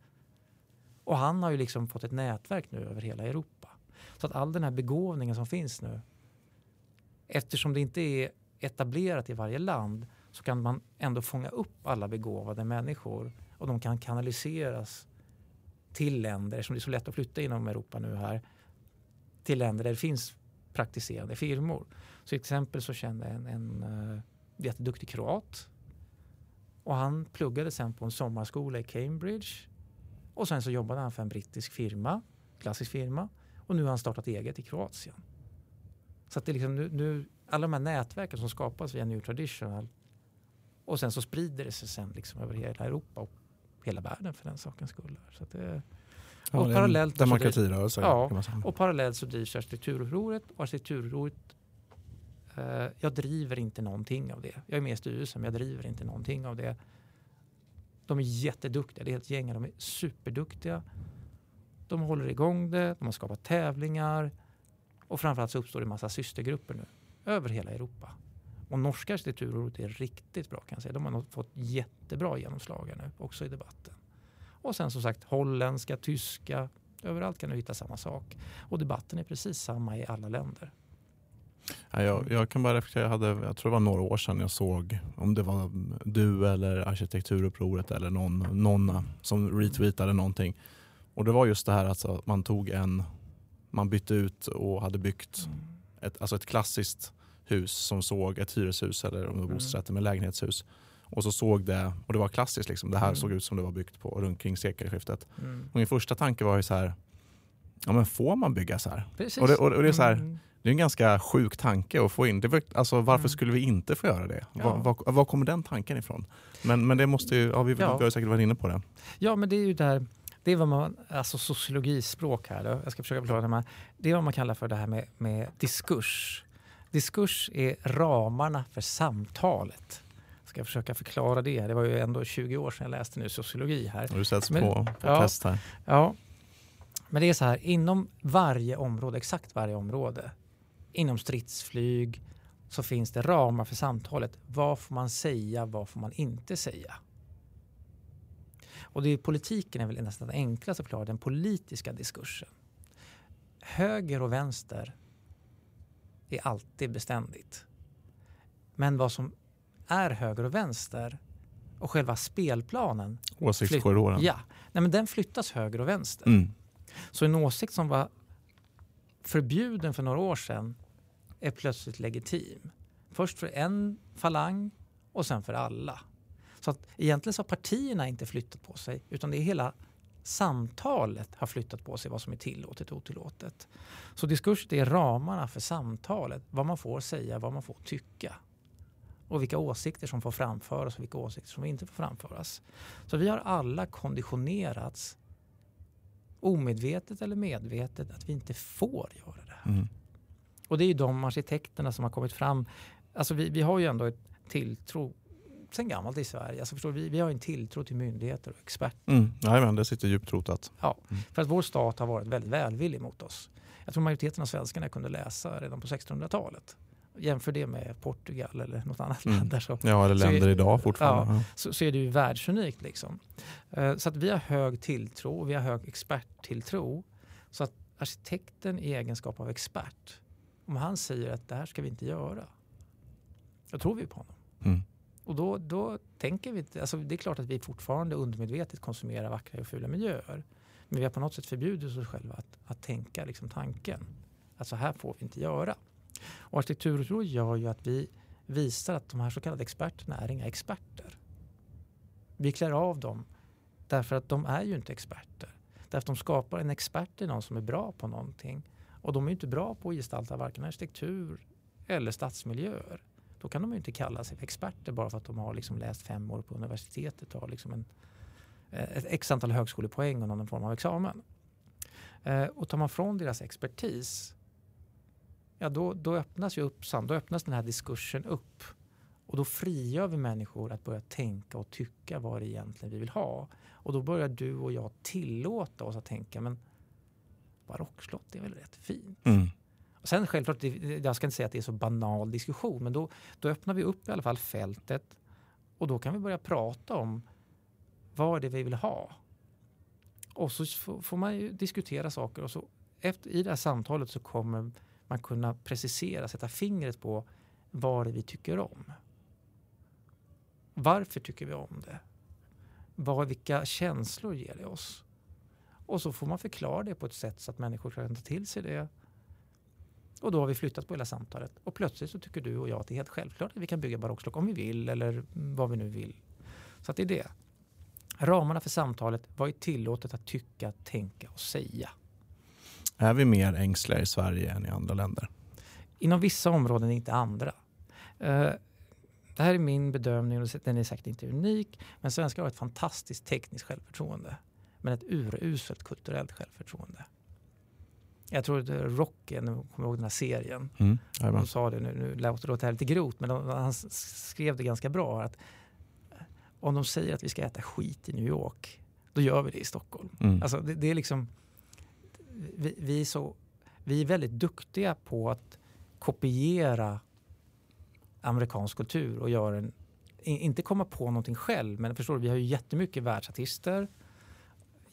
Och han har ju liksom fått ett nätverk nu över hela Europa. Så att all den här begåvningen som finns nu, eftersom det inte är etablerat i varje land så kan man ändå fånga upp alla begåvade människor och de kan kanaliseras till länder, som det är så lätt att flytta inom Europa nu här, till länder där det finns praktiserande firmor. Så till exempel så kände jag en, en uh, jätteduktig kroat och han pluggade sen på en sommarskola i Cambridge och sen så jobbade han för en brittisk firma, klassisk firma och nu har han startat eget i Kroatien. Så att det är liksom nu, nu, alla de här nätverken som skapas via New Traditional och sen så sprider det sig sen liksom över hela Europa och hela världen för den sakens skull. Så det, ja, och parallellt demokratirörelse. Ja, och parallellt så drivs arkitekturupproret och arkitekturupproret eh, jag driver inte någonting av det. Jag är med i styrelsen men jag driver inte någonting av det. De är jätteduktiga, det är ett gäng, de är superduktiga. De håller igång det, de har skapat tävlingar och framförallt så uppstår det en massa systergrupper nu över hela Europa. Och norska arkitekturrådet är riktigt bra kan jag säga. De har fått jättebra genomslag nu också i debatten. Och sen som sagt holländska, tyska, överallt kan du hitta samma sak. Och debatten är precis samma i alla länder. Ja, jag, jag, kan bara reflektera, jag, hade, jag tror det var några år sedan jag såg om det var du eller arkitekturupproret eller någon, någon som retweetade någonting. Och det var just det här alltså, att man tog en, man bytte ut och hade byggt mm. ett, alltså ett klassiskt hus som såg ett hyreshus eller om det var mm. bostadsrätter med lägenhetshus. Och så såg det, och det var klassiskt, liksom, det här mm. såg ut som det var byggt på runt kring sekelskiftet. Mm. Och min första tanke var ju så här, ja men får man bygga så här? Precis. Och det, och, och det är så här, mm. det är en ganska sjuk tanke att få in. Det, alltså, varför mm. skulle vi inte få göra det? Ja. Var, var, var, kommer den tanken ifrån? Men, men det måste ju, ja, vi, ja. vi har säkert varit inne på det. Ja men det är ju där det är vad man, alltså sociologispråk här, då. jag ska försöka förklara det. Det är vad man kallar för det här med, med diskurs. Diskurs är ramarna för samtalet. Ska försöka förklara det? Det var ju ändå 20 år sedan jag läste nu sociologi här. Du sätts Men, på, på ja, test här. Ja, men det är så här, inom varje område, exakt varje område, inom stridsflyg så finns det ramar för samtalet. Vad får man säga, vad får man inte säga? Och det är politiken är väl nästan enklast att förklara, den politiska diskursen. Höger och vänster är alltid beständigt. Men vad som är höger och vänster och själva spelplanen. Åsiktskorridoren. Ja, nej, men den flyttas höger och vänster. Mm. Så en åsikt som var förbjuden för några år sedan är plötsligt legitim. Först för en falang och sen för alla. Så att egentligen så har partierna inte flyttat på sig utan det är hela samtalet har flyttat på sig vad som är tillåtet och otillåtet. Så diskurs är ramarna för samtalet, vad man får säga, vad man får tycka och vilka åsikter som får framföras och vilka åsikter som inte får framföras. Så vi har alla konditionerats omedvetet eller medvetet att vi inte får göra det här. Mm. Och det är ju de arkitekterna som har kommit fram. Alltså vi, vi har ju ändå ett tilltro sen gammalt i Sverige. Alltså förstår, vi, vi har en tilltro till myndigheter och experter. Mm. Jajamän, det sitter djupt rotat. Ja, mm. för att vår stat har varit väldigt välvillig mot oss. Jag tror majoriteten av svenskarna kunde läsa redan på 1600-talet. Jämför det med Portugal eller något annat mm. land. Där så, ja, eller länder är, idag fortfarande. Ja, så, så, är det ju världsunikt. Liksom. Uh, så att vi har hög tilltro och vi har hög experttilltro. Så att arkitekten i egenskap av expert, om han säger att det här ska vi inte göra, då tror vi på honom. Mm. Och då, då tänker vi, alltså det är klart att vi fortfarande undermedvetet konsumerar vackra och fula miljöer. Men vi har på något sätt förbjudit oss själva att, att tänka liksom tanken att så här får vi inte göra. Och arkitekturråd gör ju att vi visar att de här så kallade experterna är inga experter. Vi klär av dem därför att de är ju inte experter. Därför att de skapar en expert i någon som är bra på någonting. Och de är inte bra på att gestalta varken arkitektur eller stadsmiljöer. Då kan de ju inte kalla sig för experter bara för att de har liksom läst fem år på universitetet och har liksom en, eh, ett x antal högskolepoäng och någon form av examen. Eh, och tar man från deras expertis, ja då, då öppnas ju upp, då öppnas den här diskursen upp. Och då frigör vi människor att börja tänka och tycka vad det egentligen vi vill ha. Och då börjar du och jag tillåta oss att tänka, men barockslott är väl rätt fint? Mm. Och sen självklart, jag ska inte säga att det är så banal diskussion, men då, då öppnar vi upp i alla fall fältet och då kan vi börja prata om vad är det vi vill ha. Och så får man ju diskutera saker och så efter, i det här samtalet så kommer man kunna precisera, sätta fingret på vad det vi tycker om. Varför tycker vi om det? Vad, vilka känslor ger det oss? Och så får man förklara det på ett sätt så att människor kan ta till sig det. Och då har vi flyttat på hela samtalet. Och plötsligt så tycker du och jag att det är helt självklart att vi kan bygga barockslok om vi vill eller vad vi nu vill. Så att det är det. Ramarna för samtalet, vad är tillåtet att tycka, tänka och säga? Är vi mer ängsliga i Sverige än i andra länder? Inom vissa områden, inte andra. Uh, det här är min bedömning och den är säkert inte unik. Men svenskar har ett fantastiskt tekniskt självförtroende. Men ett uruselt kulturellt självförtroende. Jag tror att Rocky, nu kommer jag ihåg den här serien. Mm, de sa det, nu, nu låter det här lite grovt, men de, han skrev det ganska bra. att Om de säger att vi ska äta skit i New York, då gör vi det i Stockholm. Mm. Alltså det, det, är liksom, vi, vi, är så, vi är väldigt duktiga på att kopiera amerikansk kultur och göra en, inte komma på någonting själv, men förstår du, vi har ju jättemycket världsartister,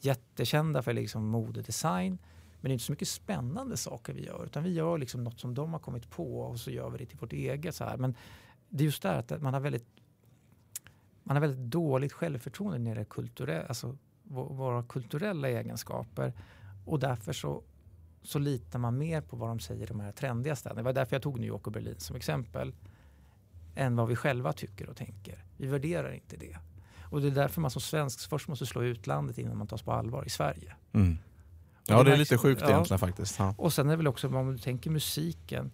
jättekända för liksom modedesign, men det är inte så mycket spännande saker vi gör, utan vi gör liksom något som de har kommit på och så gör vi det till vårt eget. Så här. Men det är just det att man har väldigt, man har väldigt dåligt självförtroende när det är kulturell, alltså våra kulturella egenskaper och därför så, så litar man mer på vad de säger i de här trendiga städerna. Det var därför jag tog New York och Berlin som exempel än vad vi själva tycker och tänker. Vi värderar inte det. Och det är därför man som svensk först måste slå utlandet innan man tas på allvar i Sverige. Mm. Ja, det är lite sjukt ja. egentligen faktiskt. Ja. Och sen är det väl också, om du tänker musiken,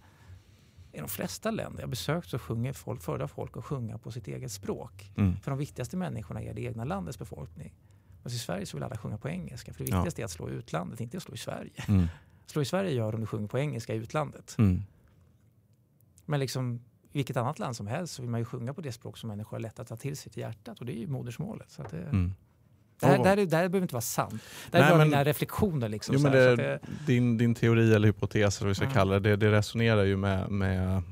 i de flesta länder jag besökt så sjunger folk, föredrar folk att sjunga på sitt eget språk. Mm. För de viktigaste människorna är det egna landets befolkning. Men i Sverige så vill alla sjunga på engelska. För det viktigaste ja. är att slå utlandet, inte att slå i Sverige. Mm. Slå i Sverige gör om du sjunger på engelska i utlandet. Mm. Men liksom vilket annat land som helst så vill man ju sjunga på det språk som människor har lätt att ta till sig till hjärtat och det är ju modersmålet. Så det, mm. det, här, det, här, det här behöver inte vara sant. Det här är bara mina reflektioner. Liksom, jo, men det, det, din, din teori eller hypotes, eller vad vi ska mm. kalla det, det, resonerar ju med, med,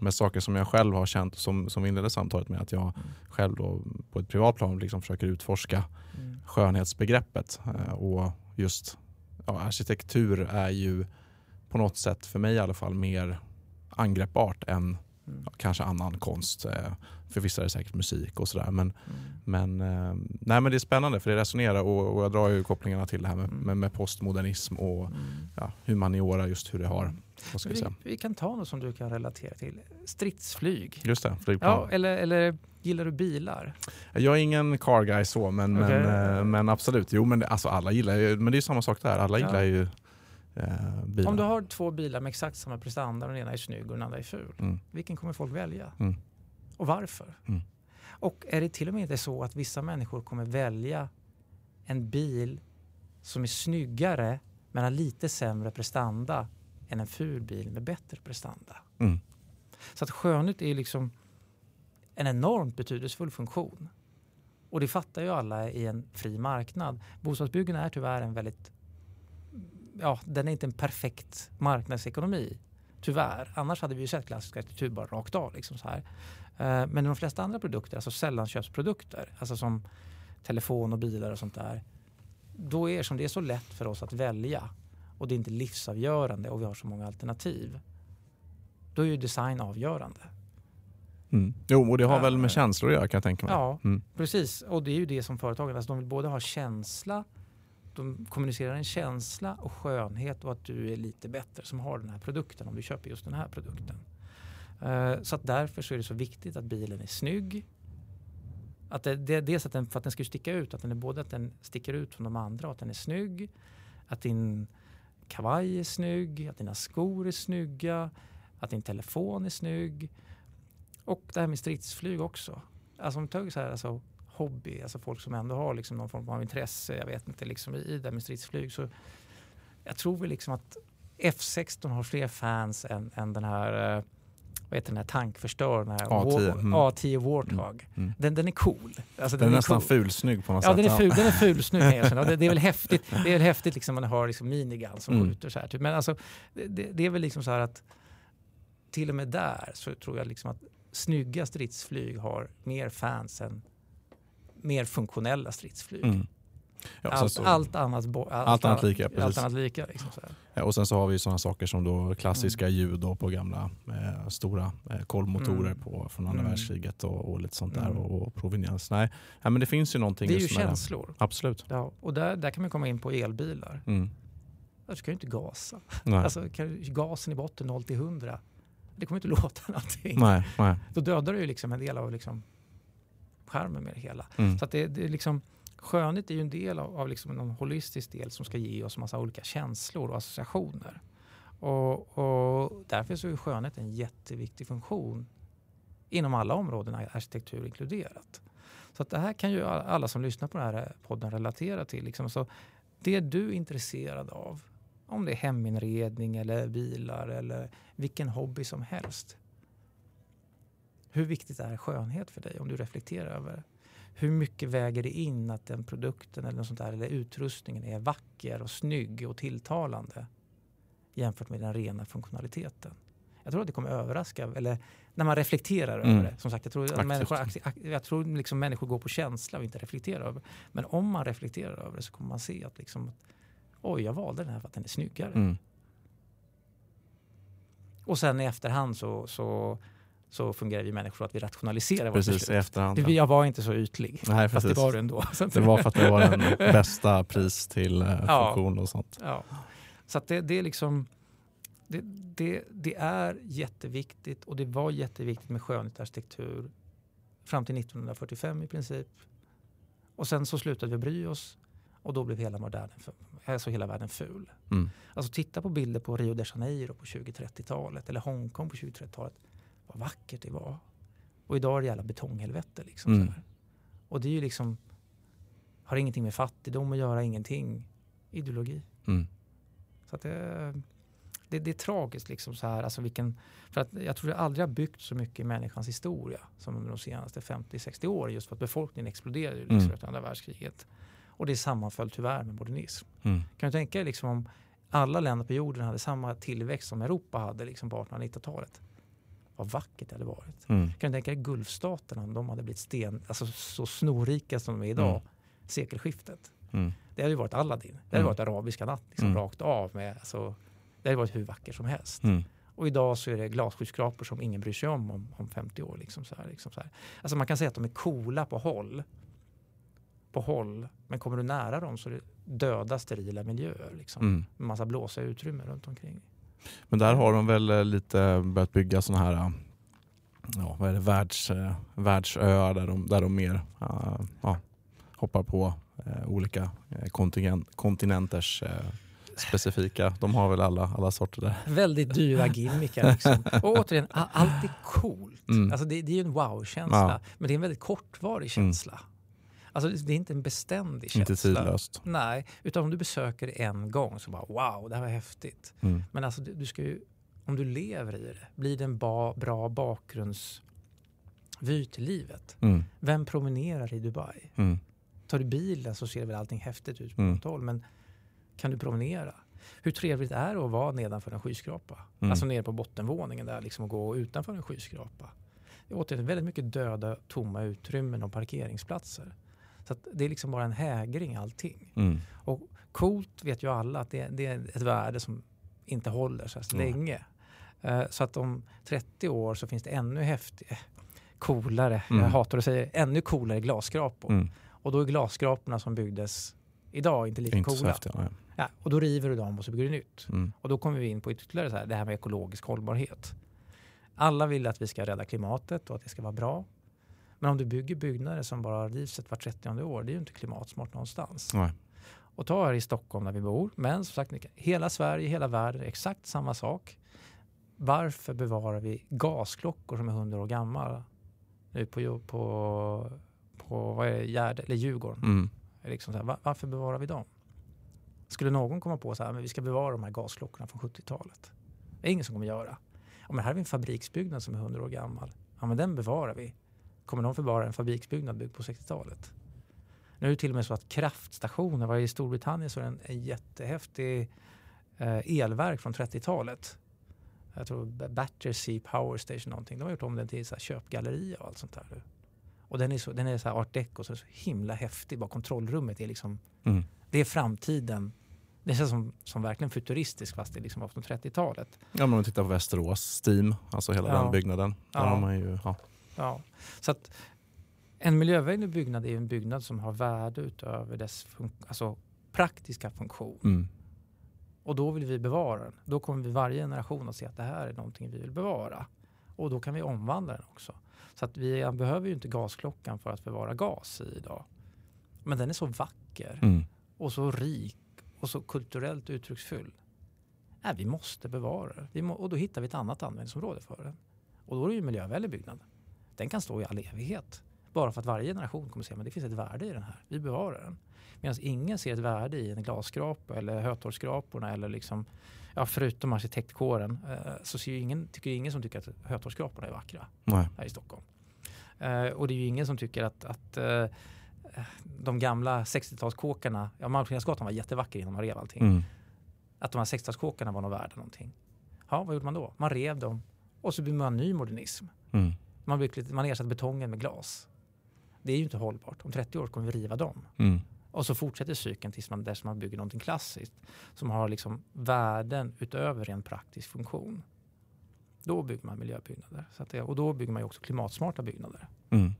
med saker som jag själv har känt som, som inledde samtalet med. Att jag mm. själv då på ett privat plan liksom försöker utforska mm. skönhetsbegreppet. Eh, och just ja, arkitektur är ju på något sätt, för mig i alla fall, mer angreppbart än Mm. Kanske annan konst. Eh, för vissa är det säkert musik och sådär. Men, mm. men, eh, nej, men det är spännande för det resonerar och, och jag drar ju kopplingarna till det här med, mm. med, med postmodernism och mm. ja, humaniora, just hur det har vi, vi, vi, kan ta något som du kan relatera till. Stridsflyg. Just det, flygplan. Ja, eller, eller gillar du bilar? Jag är ingen car guy så, men, okay. men, eh, men absolut. Jo, men alltså alla gillar ju, men det är samma sak där. Alla gillar ja. ju bilar. Om du har två bilar med exakt samma prestanda och den ena är snygg och den andra är ful. Mm. Vilken kommer folk välja? Mm. Och varför? Mm. Och är det till och med inte så att vissa människor kommer välja en bil som är snyggare men har lite sämre prestanda än en ful bil med bättre prestanda. Mm. Så att skönhet är liksom en enormt betydelsefull funktion. Och det fattar ju alla i en fri marknad. Bostadsbyggande är tyvärr en väldigt ja, den är inte en perfekt marknadsekonomi. Tyvärr. Annars hade vi ju sett klassisk arkitektur bara rakt av. Liksom så här. Eh, men de flesta andra produkter, alltså sällanköpsprodukter, alltså som telefon och bilar och sånt där. Då är som det är så lätt för oss att välja och det är inte livsavgörande och vi har så många alternativ. Då är ju design avgörande. Mm. Jo, och det har väl med känslor att göra kan jag tänka mig. Ja, mm. precis. Och det är ju det som företagen, alltså de vill både ha känsla de kommunicerar en känsla och skönhet och att du är lite bättre som har den här produkten om du köper just den här produkten. Eh, så att därför så är det så viktigt att bilen är snygg. Att det, det, dels att den, för att den ska sticka ut, att den är både att den sticker ut från de andra och att den är snygg. Att din kavaj är snygg, att dina skor är snygga, att din telefon är snygg. Och det här med stridsflyg också. Alltså om du så här, alltså, hobby, alltså folk som ändå har liksom någon form av intresse, jag vet inte, liksom i, det med stridsflyg. Så jag tror väl liksom att F16 har fler fans än, än den här eh, vad heter den här tankförstöraren? A10. Mm. A10 Warthog. Mm. mm. Den, den är cool. Alltså, den, den, är nästan cool. fulsnygg på något ja, sätt. Den är ful, den är fulsnygg. det, det är väl häftigt, det är väl häftigt liksom, man har liksom minigun som mm. skjuter så här. Typ. Men alltså, det, det, är väl liksom så här att till och med där så tror jag liksom att snygga stridsflyg har mer fans än mer funktionella stridsflyg. Mm. Ja, allt, så, allt, annat, allt, allt annat lika. Precis. Allt annat lika liksom ja, och sen så har vi sådana saker som då klassiska mm. ljud då på gamla eh, stora eh, kolvmotorer mm. på, från andra mm. världskriget och, och, lite sånt där mm. och, och proveniens. Nej, ja, men det finns ju någonting. Det är ju känslor. Absolut. Ja, och där, där kan man komma in på elbilar. Mm. Du ska ju inte gasa. Nej. Alltså, gasen i botten 0 till 100. Det kommer inte låta någonting. Nej, nej. Då dödar du ju liksom en del av liksom skärmen med det hela. Mm. Så att det, det är liksom, skönhet är ju en del av, av liksom en holistisk del som ska ge oss massa olika känslor och associationer. Och, och därför så är skönhet en jätteviktig funktion inom alla områden, arkitektur inkluderat. Så att det här kan ju alla som lyssnar på den här podden relatera till. Liksom. Så det du är intresserad av, om det är heminredning eller bilar eller vilken hobby som helst. Hur viktigt är skönhet för dig om du reflekterar över hur mycket väger det in att den produkten eller, något sånt där, eller utrustningen är vacker och snygg och tilltalande jämfört med den rena funktionaliteten? Jag tror att det kommer överraska, eller när man reflekterar mm. över det. Som sagt, jag tror, att människor, jag tror liksom människor går på känsla och inte reflekterar över Men om man reflekterar över det så kommer man se att liksom, oj, jag valde den här för att den är snyggare. Mm. Och sen i efterhand så, så så fungerar vi människor att vi rationaliserar precis, beslut. I efterhand. Jag var inte så ytlig, Nej, fast det var du ändå. det var för att det var den bästa pris till eh, funktion ja, och sånt. Ja. Så det, det, är liksom, det, det, det, är jätteviktigt och det var jätteviktigt med skönhetsarkitektur fram till 1945 i princip. Och sen så slutade vi bry oss och då blev hela, modernen, alltså hela världen ful. Mm. Alltså titta på bilder på Rio de Janeiro på 20-30-talet eller Hongkong på 20-30-talet vad vackert det var. Och idag är det jävla betonghelvete. Liksom, mm. Och det är ju liksom, har ingenting med fattigdom att göra, ingenting. Ideologi. Mm. Så att det, det, det, är tragiskt liksom så här, alltså vilken, för att jag tror det aldrig har byggt så mycket i människans historia som under de senaste 50-60 åren just för att befolkningen exploderade liksom mm. efter andra världskriget. Och det sammanföll tyvärr med modernism. Mm. Kan du tänka dig liksom om alla länder på jorden hade samma tillväxt som Europa hade liksom på 1890-talet? Vad vackert det hade varit. Mm. Kan du tänka dig Gulfstaterna om de hade blivit sten, alltså så snorrika som de är idag, mm. sekelskiftet. Mm. Det hade ju varit Aladdin. Det hade mm. varit arabiska natt liksom, mm. rakt av. Med, alltså, det hade varit hur vackert som helst. Mm. Och idag så är det glasskyskrapor som ingen bryr sig om om, om 50 år. Liksom så här, liksom så här. Alltså man kan säga att de är coola på håll. På håll. Men kommer du nära dem så är det döda sterila miljöer. Liksom, mm. Med massa blåsiga utrymmen runt omkring. Men där har de väl eh, lite börjat bygga sådana här eh, ja, vad är det, världs, eh, världsöar där de, där de mer uh, ja, hoppar på uh, olika kontinent, kontinenters uh, specifika. De har väl alla, alla sorter där. Väldigt dyra gimmickar. Liksom. Och återigen, allt är coolt. Mm. Alltså det, det är ju en wow-känsla. Ja. Men det är en väldigt kortvarig känsla. Mm. Alltså det är inte en beständig känsla. Inte tidlöst. Nej, utan om du besöker en gång så bara wow, det här var häftigt. Mm. Men alltså du, ska ju, om du lever i det, blir det en ba, bra bakgrundsvy till livet. Mm. Vem promenerar i Dubai? Mm. Tar du bilen så ser väl allting häftigt ut på mm. håll, men kan du promenera? Hur trevligt är det att vara nedanför en skyskrapa? Mm. Alltså nere på bottenvåningen där liksom och gå utanför en skyskrapa. Det är återigen väldigt mycket döda, tomma utrymmen och parkeringsplatser. Så det är liksom bara en hägring allting. Mm. Och coolt vet ju alla att det, det, är ett värde som inte håller så, mm. länge. Uh, så att om 30 år så finns det ännu häftigare, coolare, mm. jag hatar att säga ännu coolare glasskrapor. Mm. Och då är glasskraporna som byggdes idag inte lika Inte coola. häftiga. Nej. Ja, och då river du dem och så bygger du nytt. Mm. Och då kommer vi in på ytterligare så här, det här med ekologisk hållbarhet. Alla vill att vi ska rädda klimatet och att det ska vara bra. Men om du bygger byggnader som bara rivs ett var 30 år, det är ju inte klimatsmart någonstans. Nej. Och ta här i Stockholm där vi bor, men som sagt, hela Sverige, hela världen är exakt samma sak. Varför bevarar vi gasklockor som är 100 år gamla nu på, på, på vad är det, Gärde, eller Djurgården? Mm. Liksom så här, va- varför bevarar vi dem? Skulle någon komma på så här, men vi ska bevara de här gasklockorna från 70-talet? Det är ingen som kommer göra. Ja, men här har vi en fabriksbyggnad som är 100 år gammal. Ja, men den bevarar vi. Kommer någon bevara en fabriksbyggnad byggd på 60-talet? Nu är det till och med så att kraftstationer, var i Storbritannien så är det en, en jättehäftig eh, elverk från 30-talet. Jag tror Battersea Power Station någonting. De har gjort om den till så här köpgalleria och allt sånt där. nu. Och den är så, den är så här art deco, så, så himla häftig. Bara kontrollrummet är liksom Mm. det är framtiden. Det känns som, som verkligen futuristiskt fast det liksom var från 30-talet. Ja, men om man tittar på Västerås, Steam, alltså hela Ja. den byggnaden. Där Ja. har man ju, ja. Ja. Så att en miljövänlig byggnad är en byggnad som har värde utöver dess fun- alltså praktiska funktion. Mm. Och då vill vi bevara den. Då kommer vi varje generation att se att det här är någonting vi vill bevara. Och då kan vi omvandla den också. Så att vi behöver ju inte gasklockan för att bevara gas i idag. Men den är så vacker. Mm. och så rik och så kulturellt uttrycksfull. Nej, vi måste bevara må, och då hittar vi ett annat användningsområde för den. Och då är det ju en miljövänlig byggnad. Den kan stå i all evighet. Bara för att varje generation kommer att se att det finns ett värde i den här. Vi bevarar den. Medan ingen ser ett värde i en glasskrapa eller Hötorgsskraporna eller liksom, ja, förutom arkitektkåren eh, så ser ju ingen, tycker ingen som tycker att Hötorgsskraporna är vackra Nej. här i Stockholm. Eh, och det är ju ingen som tycker att, att eh, de gamla 60-talskåkarna, ja Malmskillnadsgatan var jättevacker innan man rev allting. Mm. Att de här 60-talskåkarna var nog värda någonting. Ja, vad gjorde man då? Man rev dem och så byggde man ny modernism. Mm. Man, byggde, lite- man ersatte betongen med glas. Det är ju inte hållbart. Om 30 år kommer vi riva dem. Mm. Och så fortsätter cykeln tills man, dess man bygger någonting klassiskt som har liksom värden utöver en praktisk funktion. Då bygger man miljöbyggnader. Det, och då bygger man ju också klimatsmarta byggnader. Mm.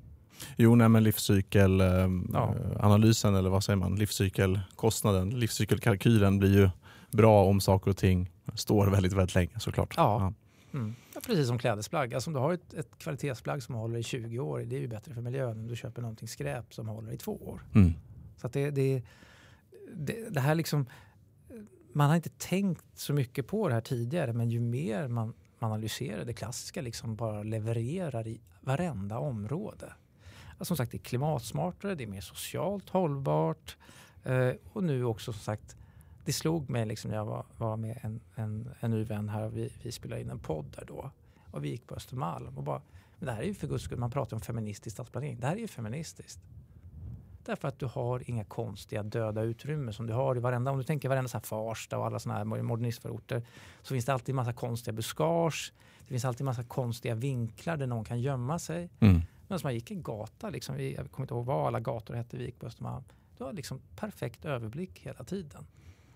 Jo, nej, men livscykel, eh, Ja. eller vad säger man, livscykelkostnaden, livscykelkalkylen blir ju bra om saker och ting står väldigt, väldigt länge såklart. Ja. Mm. Precis som klädesplagg. Alltså om du har ett, ett kvalitetsplagg som håller i 20 år, det är ju bättre för miljön än om du köper någonting skräp som håller i två år. Mm. Så att det, det, det, det här liksom, man har inte tänkt så mycket på det här tidigare men ju mer man, man analyserar det klassiska liksom bara levererar i varenda område. Alltså som sagt det är klimatsmartare, det är mer socialt hållbart eh, och nu också som sagt det slog mig liksom när jag var, var med en, en, en ny vän här och vi, vi spelade in en podd där då och vi gick på Östermalm och bara men det här är ju för guds skull, man pratar om feministisk stadsplanering. Det här är ju feministiskt. Därför att du har inga konstiga döda utrymmen som du har i varenda, om du tänker varenda så här Farsta och alla sådana här modernistförorter så finns det alltid massa konstiga buskage. Det finns alltid massa konstiga vinklar där någon kan gömma sig. Mm. Men som man gick en gata, liksom, vi- jag kommer inte ihåg vad alla gator hette, vi gick på Östermalm. Du har liksom perfekt överblick hela tiden.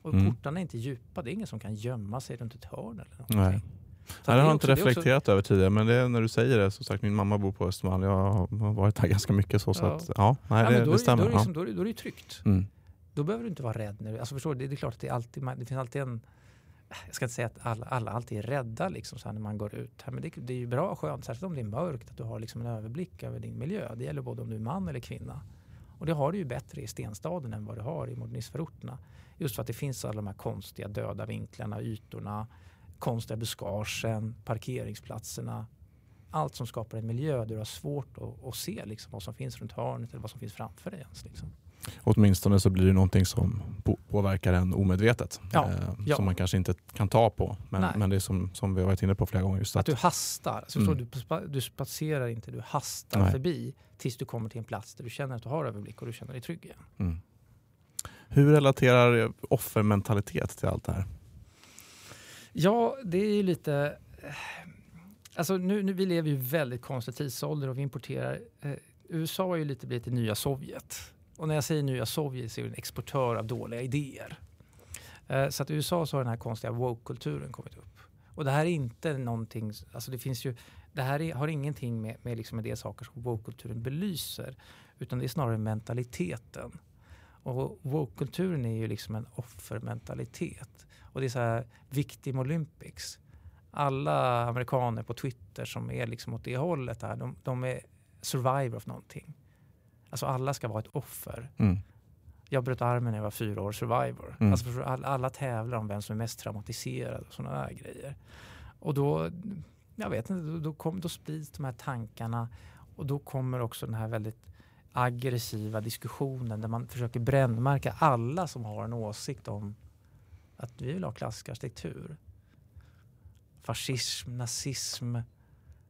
Och Mm. portarna är inte djupa, det är ingen som kan gömma sig runt ett hörn eller någonting. Nej. Så Nej, det har jag inte är också- reflekterat över tidigare men det är när du säger det, som sagt min mamma bor på Östermalm, jag har varit där ganska mycket så, så Ja. att ja, nej, Ja, det, då, det är, stämmer. då, är det liksom, då, då är det tryggt. Mm. Då behöver du inte vara rädd. När du, alltså förstår du, det, det är klart att det, är alltid, det finns alltid en... Jag ska inte säga att alla, alla alltid är rädda liksom, så när man går ut. här, Men det, det är ju bra och skönt, särskilt om det är mörkt, att du har liksom en överblick över din miljö. Det gäller både om du är man eller kvinna. Och det har du ju bättre i stenstaden än vad du har i modernistförorterna. Just för att det finns alla de här konstiga döda vinklarna, ytorna, konstiga buskagen, parkeringsplatserna. Allt som skapar en miljö där du har svårt att, att se liksom, vad som finns runt hörnet eller vad som finns framför dig. Ens, liksom. Åtminstone så blir det någonting som påverkar en omedvetet. Ja, eh, ja. Som man kanske inte kan ta på. Men, men det är som, som vi har varit inne på flera gånger. Just Att att, du hastar. Alltså, Mm. du, du spatserar inte, du hastar Nej. förbi tills du kommer till en plats där du känner att du har överblick och du känner dig trygg igen. mm. Hur relaterar offermentalitet till allt det här? Ja, det är ju lite... Eh, alltså nu, nu, vi lever ju väldigt konstig tidsålder och vi importerar... Eh, USA har ju lite blivit det nya Sovjet. Och när jag säger nya Sovjet så är det en exportör av dåliga idéer. Eh, så att i USA så har den här konstiga woke-kulturen kommit upp. Och det här är inte någonting... Alltså det finns ju... Det här är, har ingenting med, med, liksom med det saker som woke-kulturen belyser. Utan det är snarare mentaliteten. Och woke-kulturen är ju liksom en offermentalitet. Och det är så här victim olympics. Alla amerikaner på Twitter som är liksom åt det hållet här, de, de är survivor of någonting. Alltså alla ska vara ett offer. Mm. Jag bröt armen när jag var fyra år, survivor. Mm. Alltså alla, alla tävlar om vem som är mest traumatiserad och sådana där grejer. Och då, jag vet inte, då, då, kom, då sprids de här tankarna och då kommer också den här väldigt aggressiva diskussionen där man försöker brännmärka alla som har en åsikt om att vi vill ha klassisk arkitektur. Fascism, nazism.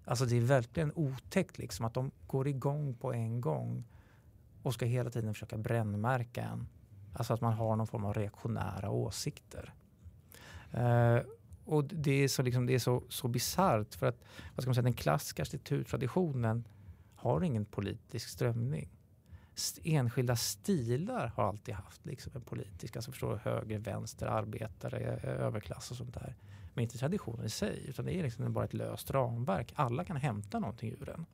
Alltså det är verkligen otäckt liksom att de går igång på en gång och ska hela tiden försöka brännmärka en. Alltså att man har någon form av reaktionära åsikter. Eh, och det är så, liksom, det är så, så bisarrt för att vad ska man säga, den klassiska arkitekturtraditionen har ingen politisk strömning. Enskilda stilar har alltid haft liksom en politisk, alltså förstår höger, vänster, arbetare, eh, överklass och sånt där. Men inte traditionen i sig, utan det är liksom bara ett löst ramverk. Alla kan hämta någonting ur den.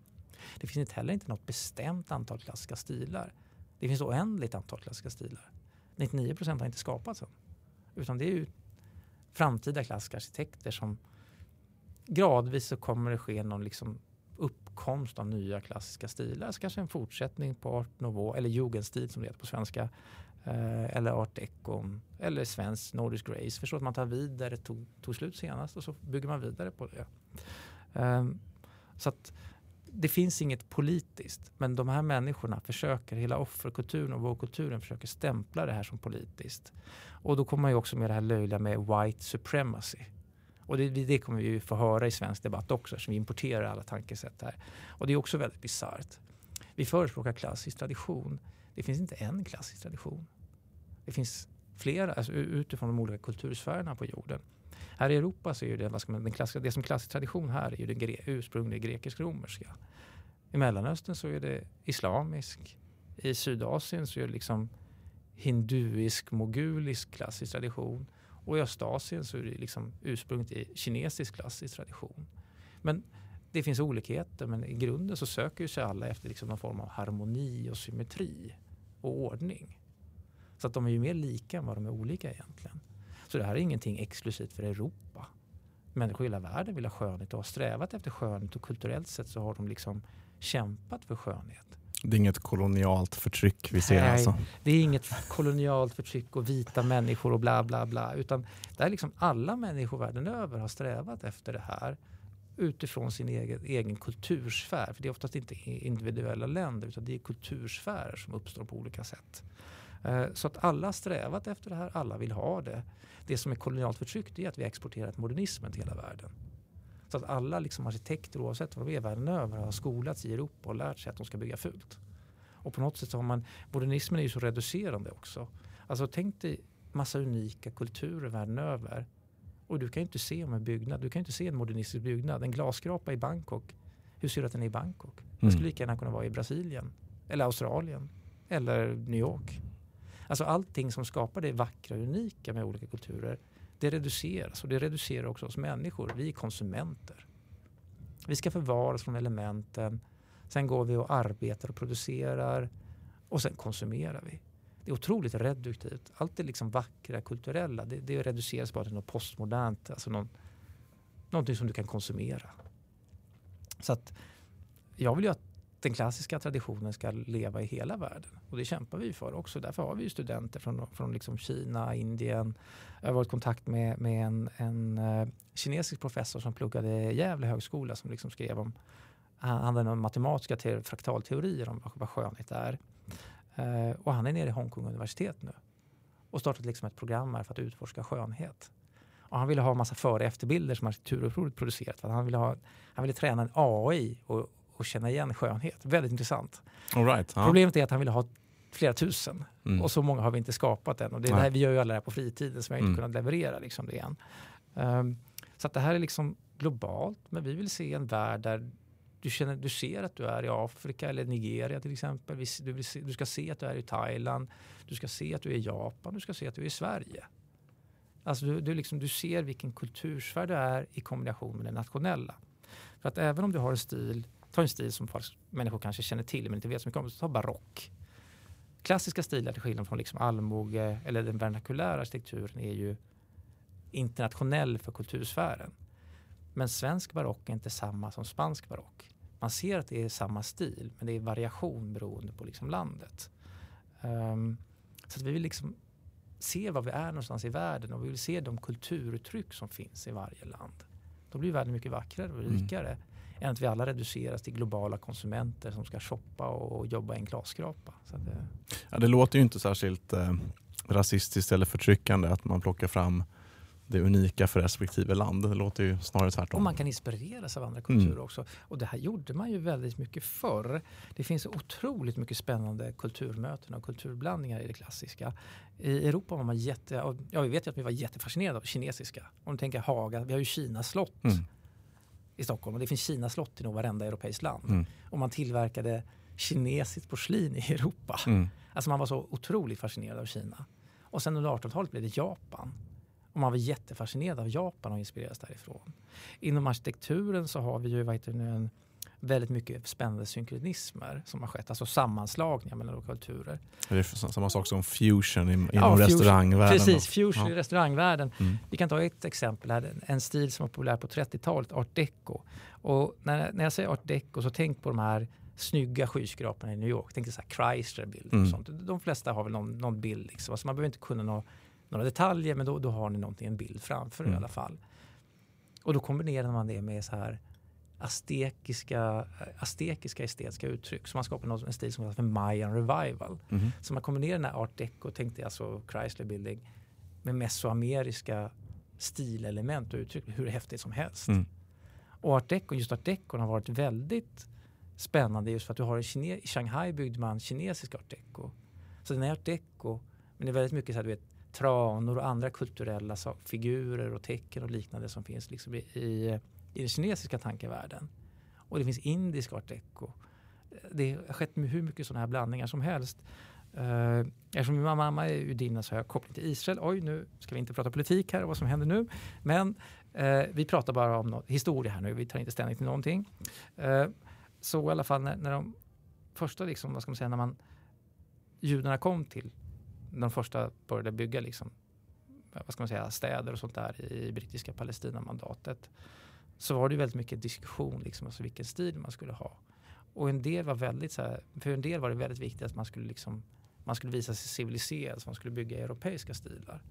Det finns inte heller inte något bestämt antal klassiska stilar. Det finns oändligt antal klassiska stilar. 99 procent har inte skapats än. Utan det är ju framtida klassiska arkitekter som gradvis så kommer det ske någon liksom uppkomst av nya klassiska stilar. Så kanske en fortsättning på art nouveau eller jugendstil som det heter på svenska. Eh, eller art deco eller svensk nordisk grace. Förstår att man tar vid där tog, tog slut senast och så bygger man vidare på det. Eh, så att det finns inget politiskt, men de här människorna försöker, hela offerkulturen och vågkulturen försöker stämpla det här som politiskt. Och då kommer man ju också med det här löjliga med white supremacy. Och det, det kommer vi ju få höra i svensk debatt också eftersom vi importerar alla tankesätt här. Och det är också väldigt bisarrt. Vi förespråkar klassisk tradition. Det finns inte en klassisk tradition. Det finns flera, alltså utifrån de olika kultursfärerna på jorden. Här i Europa så är det, vad ska man, den klassiska, det som klassisk tradition här är ju den gre, ursprungliga grekisk-romerska. I Mellanöstern så är det islamisk. I Sydasien så är det liksom hinduisk, mogulisk klassisk tradition. Och i Östasien så är det liksom ursprunget i kinesisk klassisk tradition. Men det finns olikheter men i grunden så söker sig alla efter liksom någon form av harmoni och symmetri och ordning. Så att de är ju mer lika än vad de är olika egentligen. Så det här är ingenting exklusivt för Europa. Människor i hela världen vill ha skönhet och har strävat efter skönhet och kulturellt sett så har de liksom kämpat för skönhet. Det är inget kolonialt förtryck vi ser Nej, alltså? det är inget kolonialt förtryck och vita människor och bla bla bla. Utan det är liksom alla människor världen över har strävat efter det här utifrån sin egen, egen kultursfär. För det är oftast inte individuella länder utan det är kultursfärer som uppstår på olika sätt. Eh, så att alla strävat efter det här, alla vill ha det. Det som är kolonialt förtryck är att vi exporterat modernismen till hela världen. Så att alla liksom arkitekter oavsett var de är världen över har skolats i Europa och lärt sig att de ska bygga fult. Och på något sätt så har man, modernismen är ju så reducerande också. Alltså tänk dig massa unika kulturer världen över. Och du kan ju inte se om en byggnad, du kan inte se en modernistisk byggnad. En glasskrapa i Bangkok, hur ser du att den är i Bangkok? Mm. Den skulle lika gärna kunna vara i Brasilien, eller Australien, eller New York. Alltså allting som skapar det vackra och unika med olika kulturer det reduceras och det reducerar också oss människor. Vi är konsumenter. Vi ska förvaras från elementen. Sen går vi och arbetar och producerar och sen konsumerar vi. Det är otroligt reduktivt. Allt det liksom vackra, kulturella, det, det reduceras bara till något postmodernt. Alltså någon, någonting som du kan konsumera. Så att jag vill ju att den klassiska traditionen ska leva i hela världen. Och det kämpar vi för också. Därför har vi studenter från, från liksom Kina, Indien. Jag har varit i kontakt med, med en, en uh, kinesisk professor som pluggade i Gävle högskola som liksom skrev om han hade matematiska te- fraktalteorier om vad, vad skönhet är. Uh, och han är nere i Hongkong universitet nu och startat liksom ett program för att utforska skönhet. Och han ville ha massa före och efterbilder som arkitekturupproret producerat. För han, ville ha, han ville träna en AI och, och känna igen skönhet. Väldigt intressant. All right, ja. Problemet är att han ville ha flera tusen Mm. och så många har vi inte skapat än. Och det är det här, vi gör ju alla det här på fritiden vi har inte Mm. kunnat leverera liksom det än. Um, så att det här är liksom globalt men vi vill se en värld där du, känner, du ser att du är i Afrika eller Nigeria till exempel. Du, se, du ska se att du är i Thailand. Du ska se att du är i Japan. Du ska se att du är i Sverige. Alltså du, du, liksom, du ser vilken kultursfär du är i kombination med det nationella. För att även om du har en stil, ta en stil som folk, människor kanske känner till men inte vet så mycket om, så ta barock. klassiska stilar till skillnad från liksom allmoge eller den vernakulära arkitekturen är ju internationell för kultursfären. Men svensk barock är inte samma som spansk barock. Man ser att det är samma stil men det är variation beroende på liksom landet. Um, så vi vill liksom se var vi är någonstans i världen och vi vill se de kulturuttryck som finns i varje land. Då blir världen mycket vackrare och mm. rikare mm. Än att vi alla reduceras till globala konsumenter som ska shoppa och jobba i en glasskrapa. Det... Ja, det låter ju inte särskilt eh, rasistiskt eller förtryckande att man plockar fram det unika för respektive land. Det låter ju snarare tvärtom. Och man kan inspireras av andra kulturer mm. också. Och det här gjorde man ju väldigt mycket förr. Det finns otroligt mycket spännande kulturmöten och kulturblandningar i det klassiska. I Europa var man jätte, ja vi vet ju att vi var jättefascinerade av kinesiska. Om du tänker Haga, vi har ju Kina slott mm. I Stockholm och det finns Kina slott i nog varenda europeiskt land. Mm. Och man tillverkade kinesiskt porslin i Europa. Mm. Alltså man var så otroligt fascinerad av Kina. Och sen under 1800-talet blev det Japan. Och man var jättefascinerad av Japan och inspireras därifrån. Inom arkitekturen så har vi ju vad heter det nu, en väldigt mycket spännande synkronismer som har skett, alltså sammanslagningar mellan olika kulturer. Det är samma sak som fusion inom ja, restaurangvärlden. Precis, fusion ja. i restaurangvärlden. Mm. Vi kan ta ett exempel här, en stil som var populär på 30-talet, art deco. Och när, när jag säger art deco så tänk på de här snygga skyskraporna i New York. Tänk så här Chrysler-bilder mm. och sånt. De flesta har väl någon, någon bild. Liksom. Alltså man behöver inte kunna något några detaljer men då, då har ni någonting, en bild framför mm. i alla fall. Och då kombinerar man det med så här astekiska, astekiska estetiska uttryck. Så man skapar något, en stil som kallas för Mayan revival. Mm. Så man kombinerar den här art deco, tänkte alltså Chrysler building, med mesoameriska stilelement och uttryck hur häftigt som helst. Mm. Och art deco, just art deco har varit väldigt spännande just för att du har en kine, i Shanghai byggde man kinesisk art deco. Så den är art deco, men det är väldigt mycket så här, du vet, tranor och andra kulturella figurer och tecken och liknande som finns liksom i, i, i den kinesiska tankevärlden. Och det finns indisk art deco. Det har skett med hur mycket sådana här blandningar som helst. Eh, eftersom min mamma är judinna så har jag koppling till Israel. Oj, nu ska vi inte prata politik här och vad som händer nu. Men eh, vi pratar bara om något, historia här nu. Vi tar inte ställning till någonting. Eh, så i alla fall när, när de första, liksom, vad ska man säga, när man judarna kom till när de första började bygga liksom, vad ska man säga, städer och sånt där i brittiska Palestinamandatet så var det väldigt mycket diskussion liksom, alltså vilken stil man skulle ha. Och en del var väldigt så här, för en del var det väldigt viktigt att man skulle liksom, man skulle visa sig civiliserad, så man skulle bygga europeiska stilar.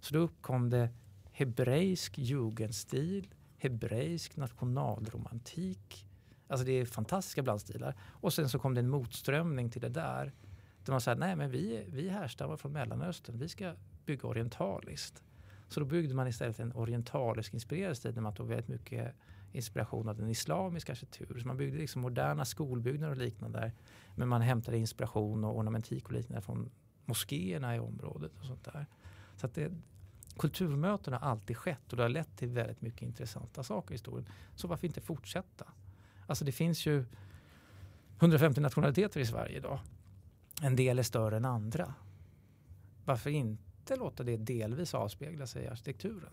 Så då uppkom det hebreisk jugendstil, hebreisk nationalromantik. Alltså det är fantastiska blandstilar. Och sen så kom det en motströmning till det där där man sa nej men vi, vi härstammar från Mellanöstern, vi ska bygga orientaliskt. Så då byggde man istället en orientalisk inspirerad stil där man tog väldigt mycket inspiration av den islamiska arkitekturen. Så man byggde liksom moderna skolbyggnader och liknande där. Men man hämtade inspiration och ornamentik och liknande från moskéerna i området och sånt där. Så att det, kulturmöten har alltid skett och det har lett till väldigt mycket intressanta saker i historien. Så varför inte fortsätta? Alltså det finns ju 150 nationaliteter i Sverige idag en del är större än andra. Varför inte låta det delvis avspegla sig i arkitekturen?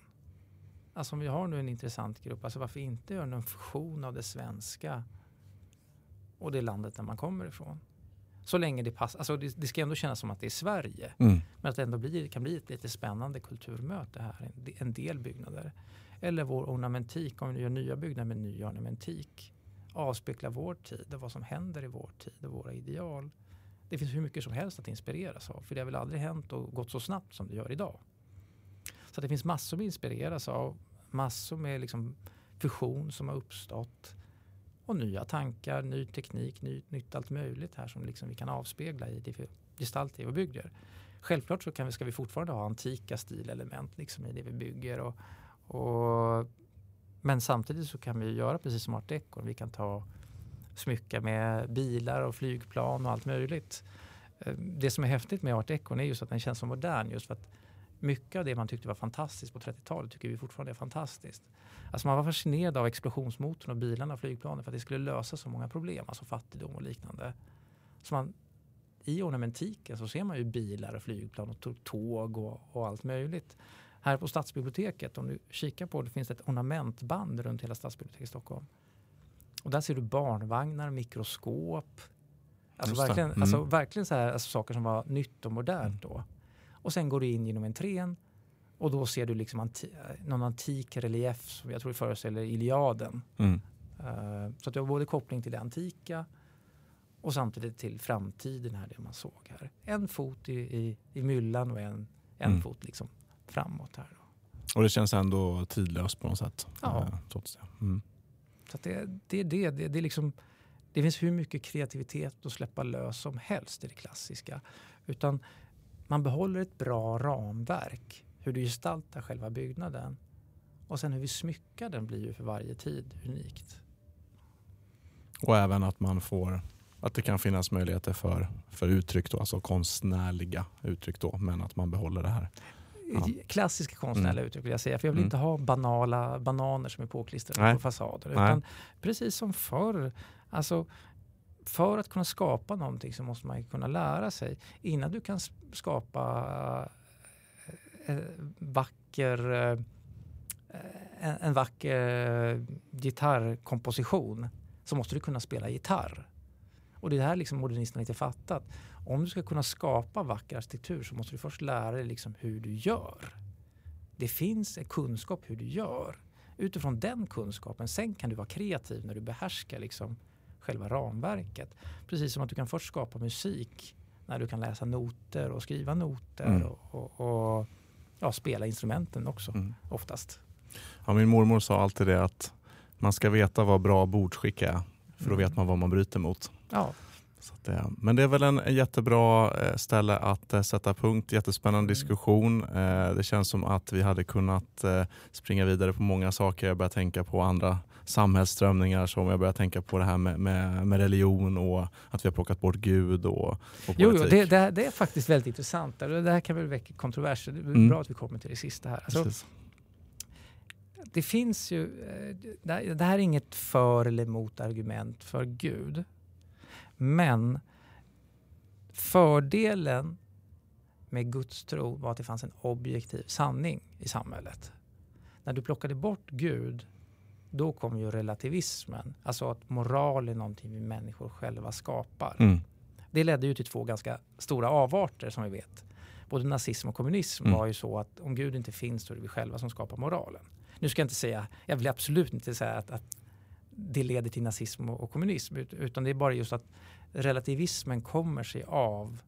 Alltså om vi har nu en intressant grupp, alltså varför inte göra en fusion av det svenska och det landet där man kommer ifrån? Så länge det passar. Alltså det, det ska ändå kännas som att det är Sverige. Mm. Men att det ändå blir, kan bli ett lite spännande kulturmöte här. En, en del byggnader. Eller vår ornamentik, om vi gör nya byggnader med ny ornamentik. Avspegla vår tid och vad som händer i vår tid och våra ideal det finns hur mycket som helst att inspireras av. För det har väl aldrig hänt och gått så snabbt som det gör idag. Så det finns massor att inspireras av. Massor med liksom fusion som har uppstått. Och nya tankar, ny teknik, ny, nytt allt möjligt här som liksom vi kan avspegla i det vi gestaltar i vår bygger. Självklart så kan vi, ska vi fortfarande ha antika stilelement liksom i det vi bygger. Och, och, men samtidigt så kan vi göra precis som art deco. Vi kan ta smycka med bilar och flygplan och allt möjligt. Eh, det som är häftigt med art deco är just att den känns så modern just för att mycket av det man tyckte var fantastiskt på 30-talet tycker vi fortfarande är fantastiskt. Alltså man var fascinerad av explosionsmotorn och bilarna och flygplanen för att det skulle lösa så många problem, alltså fattigdom och liknande. Så man, I ornamentiken så ser man ju bilar och flygplan och tåg och, och allt möjligt. Här på Stadsbiblioteket, om du kikar på det, finns det ett ornamentband runt hela Stadsbiblioteket i Stockholm. Och där ser du barnvagnar, mikroskop. Alltså verkligen, mm. alltså verkligen så här, alltså saker som var nytt och modernt mm. då. Och sen går du in genom entrén och då ser du liksom anti någon antik relief som jag tror föreställer Iliaden. Mm. Uh, så att du har både koppling till det antika och samtidigt till framtiden här, det man såg här. En fot i, i, i myllan och en, en mm. fot liksom framåt här. Då. Och det känns ändå tidlöst på något sätt. Ja. Uh, trots det. Mm. Så det, det, det, det, det, är liksom, det finns hur mycket kreativitet att släppa lös som helst i det klassiska. Utan man behåller ett bra ramverk hur du gestaltar själva byggnaden. Och sen hur vi smyckar den blir ju för varje tid unikt. Och även att man får att det kan finnas möjligheter för, för uttryck, då, alltså konstnärliga uttryck då, men att man behåller det här. Ja. Klassiska konstnärliga mm. uttryck vill jag säga, för jag vill mm. inte ha banala bananer som är påklistrade Nej. på fasader. Utan Nej. precis som förr, alltså för att kunna skapa någonting så måste man kunna lära sig. Innan du kan skapa Eh, vacker, eh, en, en vacker gitarrkomposition så måste du kunna spela gitarr. Och det här liksom modernisterna inte fattat. Om du ska kunna skapa vacker arkitektur så måste du först lära dig liksom hur du gör. Det finns en kunskap hur du gör. Utifrån den kunskapen, sen kan du vara kreativ när du behärskar liksom själva ramverket. Precis som att du kan först skapa musik när du kan läsa noter och skriva noter mm. och, och, och ja, spela instrumenten också mm. oftast. Ja, min mormor sa alltid det att man ska veta vad bra bordsskick är för då vet man vad man bryter mot. Ja. Det, eh, men det är väl en jättebra eh, ställe att eh, sätta punkt. Jättespännande mm. diskussion. Det känns som att vi hade kunnat springa vidare på många saker. Jag börjar tänka på andra samhällsströmningar som jag börjar tänka på det här med, med, med religion och att vi har plockat bort Gud och, och politik. Jo, jo det, det, det, är faktiskt väldigt intressant. Det här kan väl väcka kontroverser. Det är mm. bra att vi kommer till det sista här. Alltså, det finns ju, det här är inget för eller emot argument för Gud. Men fördelen med Guds tro var att det fanns en objektiv sanning i samhället. När du plockade bort Gud, då kom ju relativismen. Alltså att moral är någonting vi människor själva skapar. Mm. Det ledde ju till två ganska stora avarter som vi vet. Både nazism och kommunism mm. var ju så att om Gud inte finns så är det vi själva som skapar moralen. Nu ska jag inte säga, jag vill absolut inte säga att, att det leder till nazism och, kommunism. Utan det är bara just att relativismen kommer sig av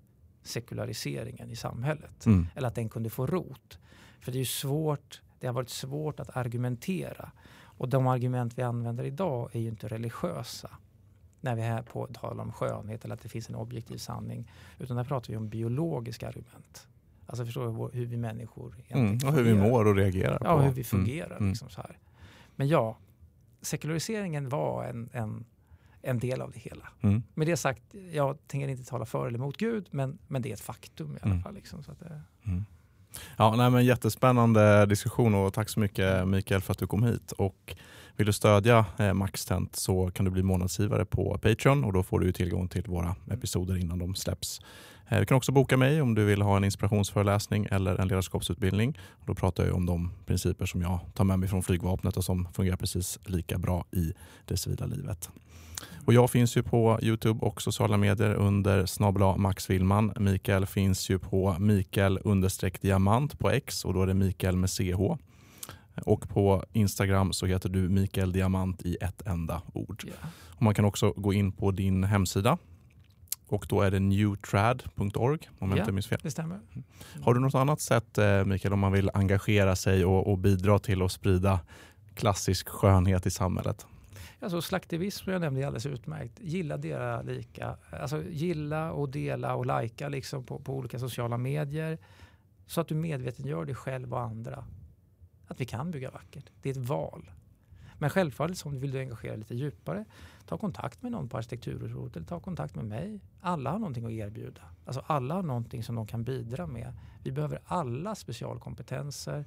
sekulariseringen i samhället. Mm. Eller att den kunde få rot. För det är svårt, det har varit svårt att argumentera. Och de argument vi använder idag är ju inte religiösa. När vi är här på talar om skönhet eller att det finns en objektiv sanning. Utan där pratar vi om biologiska argument. Alltså förstår du hur vi människor mm, Och hur vi mår och reagerar. Ja, hur vi fungerar. Mm. Liksom så här. Men ja, sekulariseringen var en, en, en del av det hela. Mm. Med det sagt, jag tänker inte tala för eller emot Gud, men, men det är ett faktum i alla mm. fall. Liksom, så att det... Mm. Ja, nej, men jättespännande diskussion och tack så mycket Mikael för att du kom hit. Och vill du stödja eh, Maxtent så kan du bli månadsgivare på Patreon och då får du tillgång till våra episoder innan de släpps. Eh, du kan också boka mig om du vill ha en inspirationsföreläsning eller en ledarskapsutbildning. Då pratar jag om de principer som jag tar med mig från flygvapnet och som fungerar precis lika bra i det civila livet. Och jag finns ju på Youtube och sociala medier under snabla Max Willman. Mikael finns ju på Mikael diamant på X och då är det Mikael med CH. Och på Instagram så heter du Mikael Diamant i ett enda ord. Yeah. Och man kan också gå in på din hemsida och då är det newtrad.org om jag ja, inte minns fel. Det stämmer. Mm. Har du något annat sätt eh, Mikael om man vill engagera sig och, och bidra till att sprida klassisk skönhet i samhället? Alltså slaktivism jag nämnde är alldeles utmärkt. Gilla, dela, lika. Alltså gilla och dela och lajka liksom på, på olika sociala medier. Så att du medveten gör dig själv och andra. Att vi kan bygga vackert. Det är ett val. Men självfallet liksom, om du vill engagera dig lite djupare, ta kontakt med någon på arkitekturrådet eller ta kontakt med mig. Alla har någonting att erbjuda. Alltså alla har någonting som de kan bidra med. Vi behöver alla specialkompetenser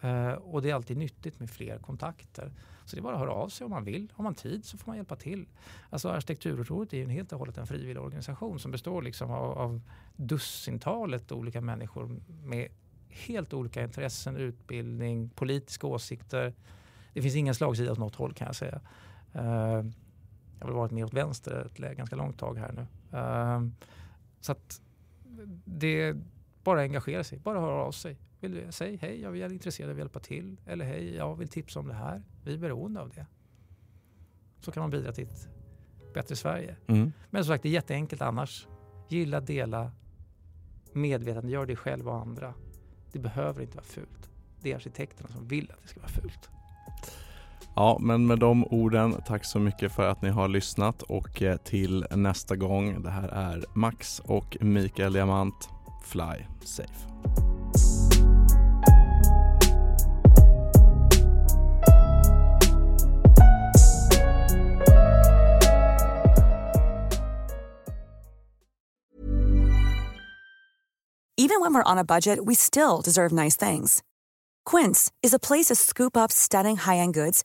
eh, och det är alltid nyttigt med fler kontakter. Så det är bara att höra av sig om man vill. Har man tid så får man hjälpa till. Alltså Arkitekturrådet är ju en helt och hållet en frivillig organisation som består liksom av, av dussintalet olika människor med helt olika intressen, utbildning, politiska åsikter det finns ingen slagsida åt något håll kan jag säga. Uh, jag har varit mer åt vänster ett ganska långt tag här nu. Um, så att det bara engagera sig, bara höra av sig. Vill, säg hej, jag är intresserad av att hjälpa till. Eller hej, jag vill tipsa om det här. Vi är beroende av det. Så kan man bidra till ett bättre Sverige. Mm. Men som sagt, det är jätteenkelt annars. Gilla, dela, medvetande, gör det själv och andra. Det behöver inte vara fult. Det är arkitekterna som vill att det ska vara fult. Ja, men med de orden, tack så mycket för att ni har lyssnat och eh, till nästa gång. Det här är Max och Mikael Diamant. Fly safe. Even when we're on a budget, we still deserve nice things. Quince is a place to scoop up stunning high-end goods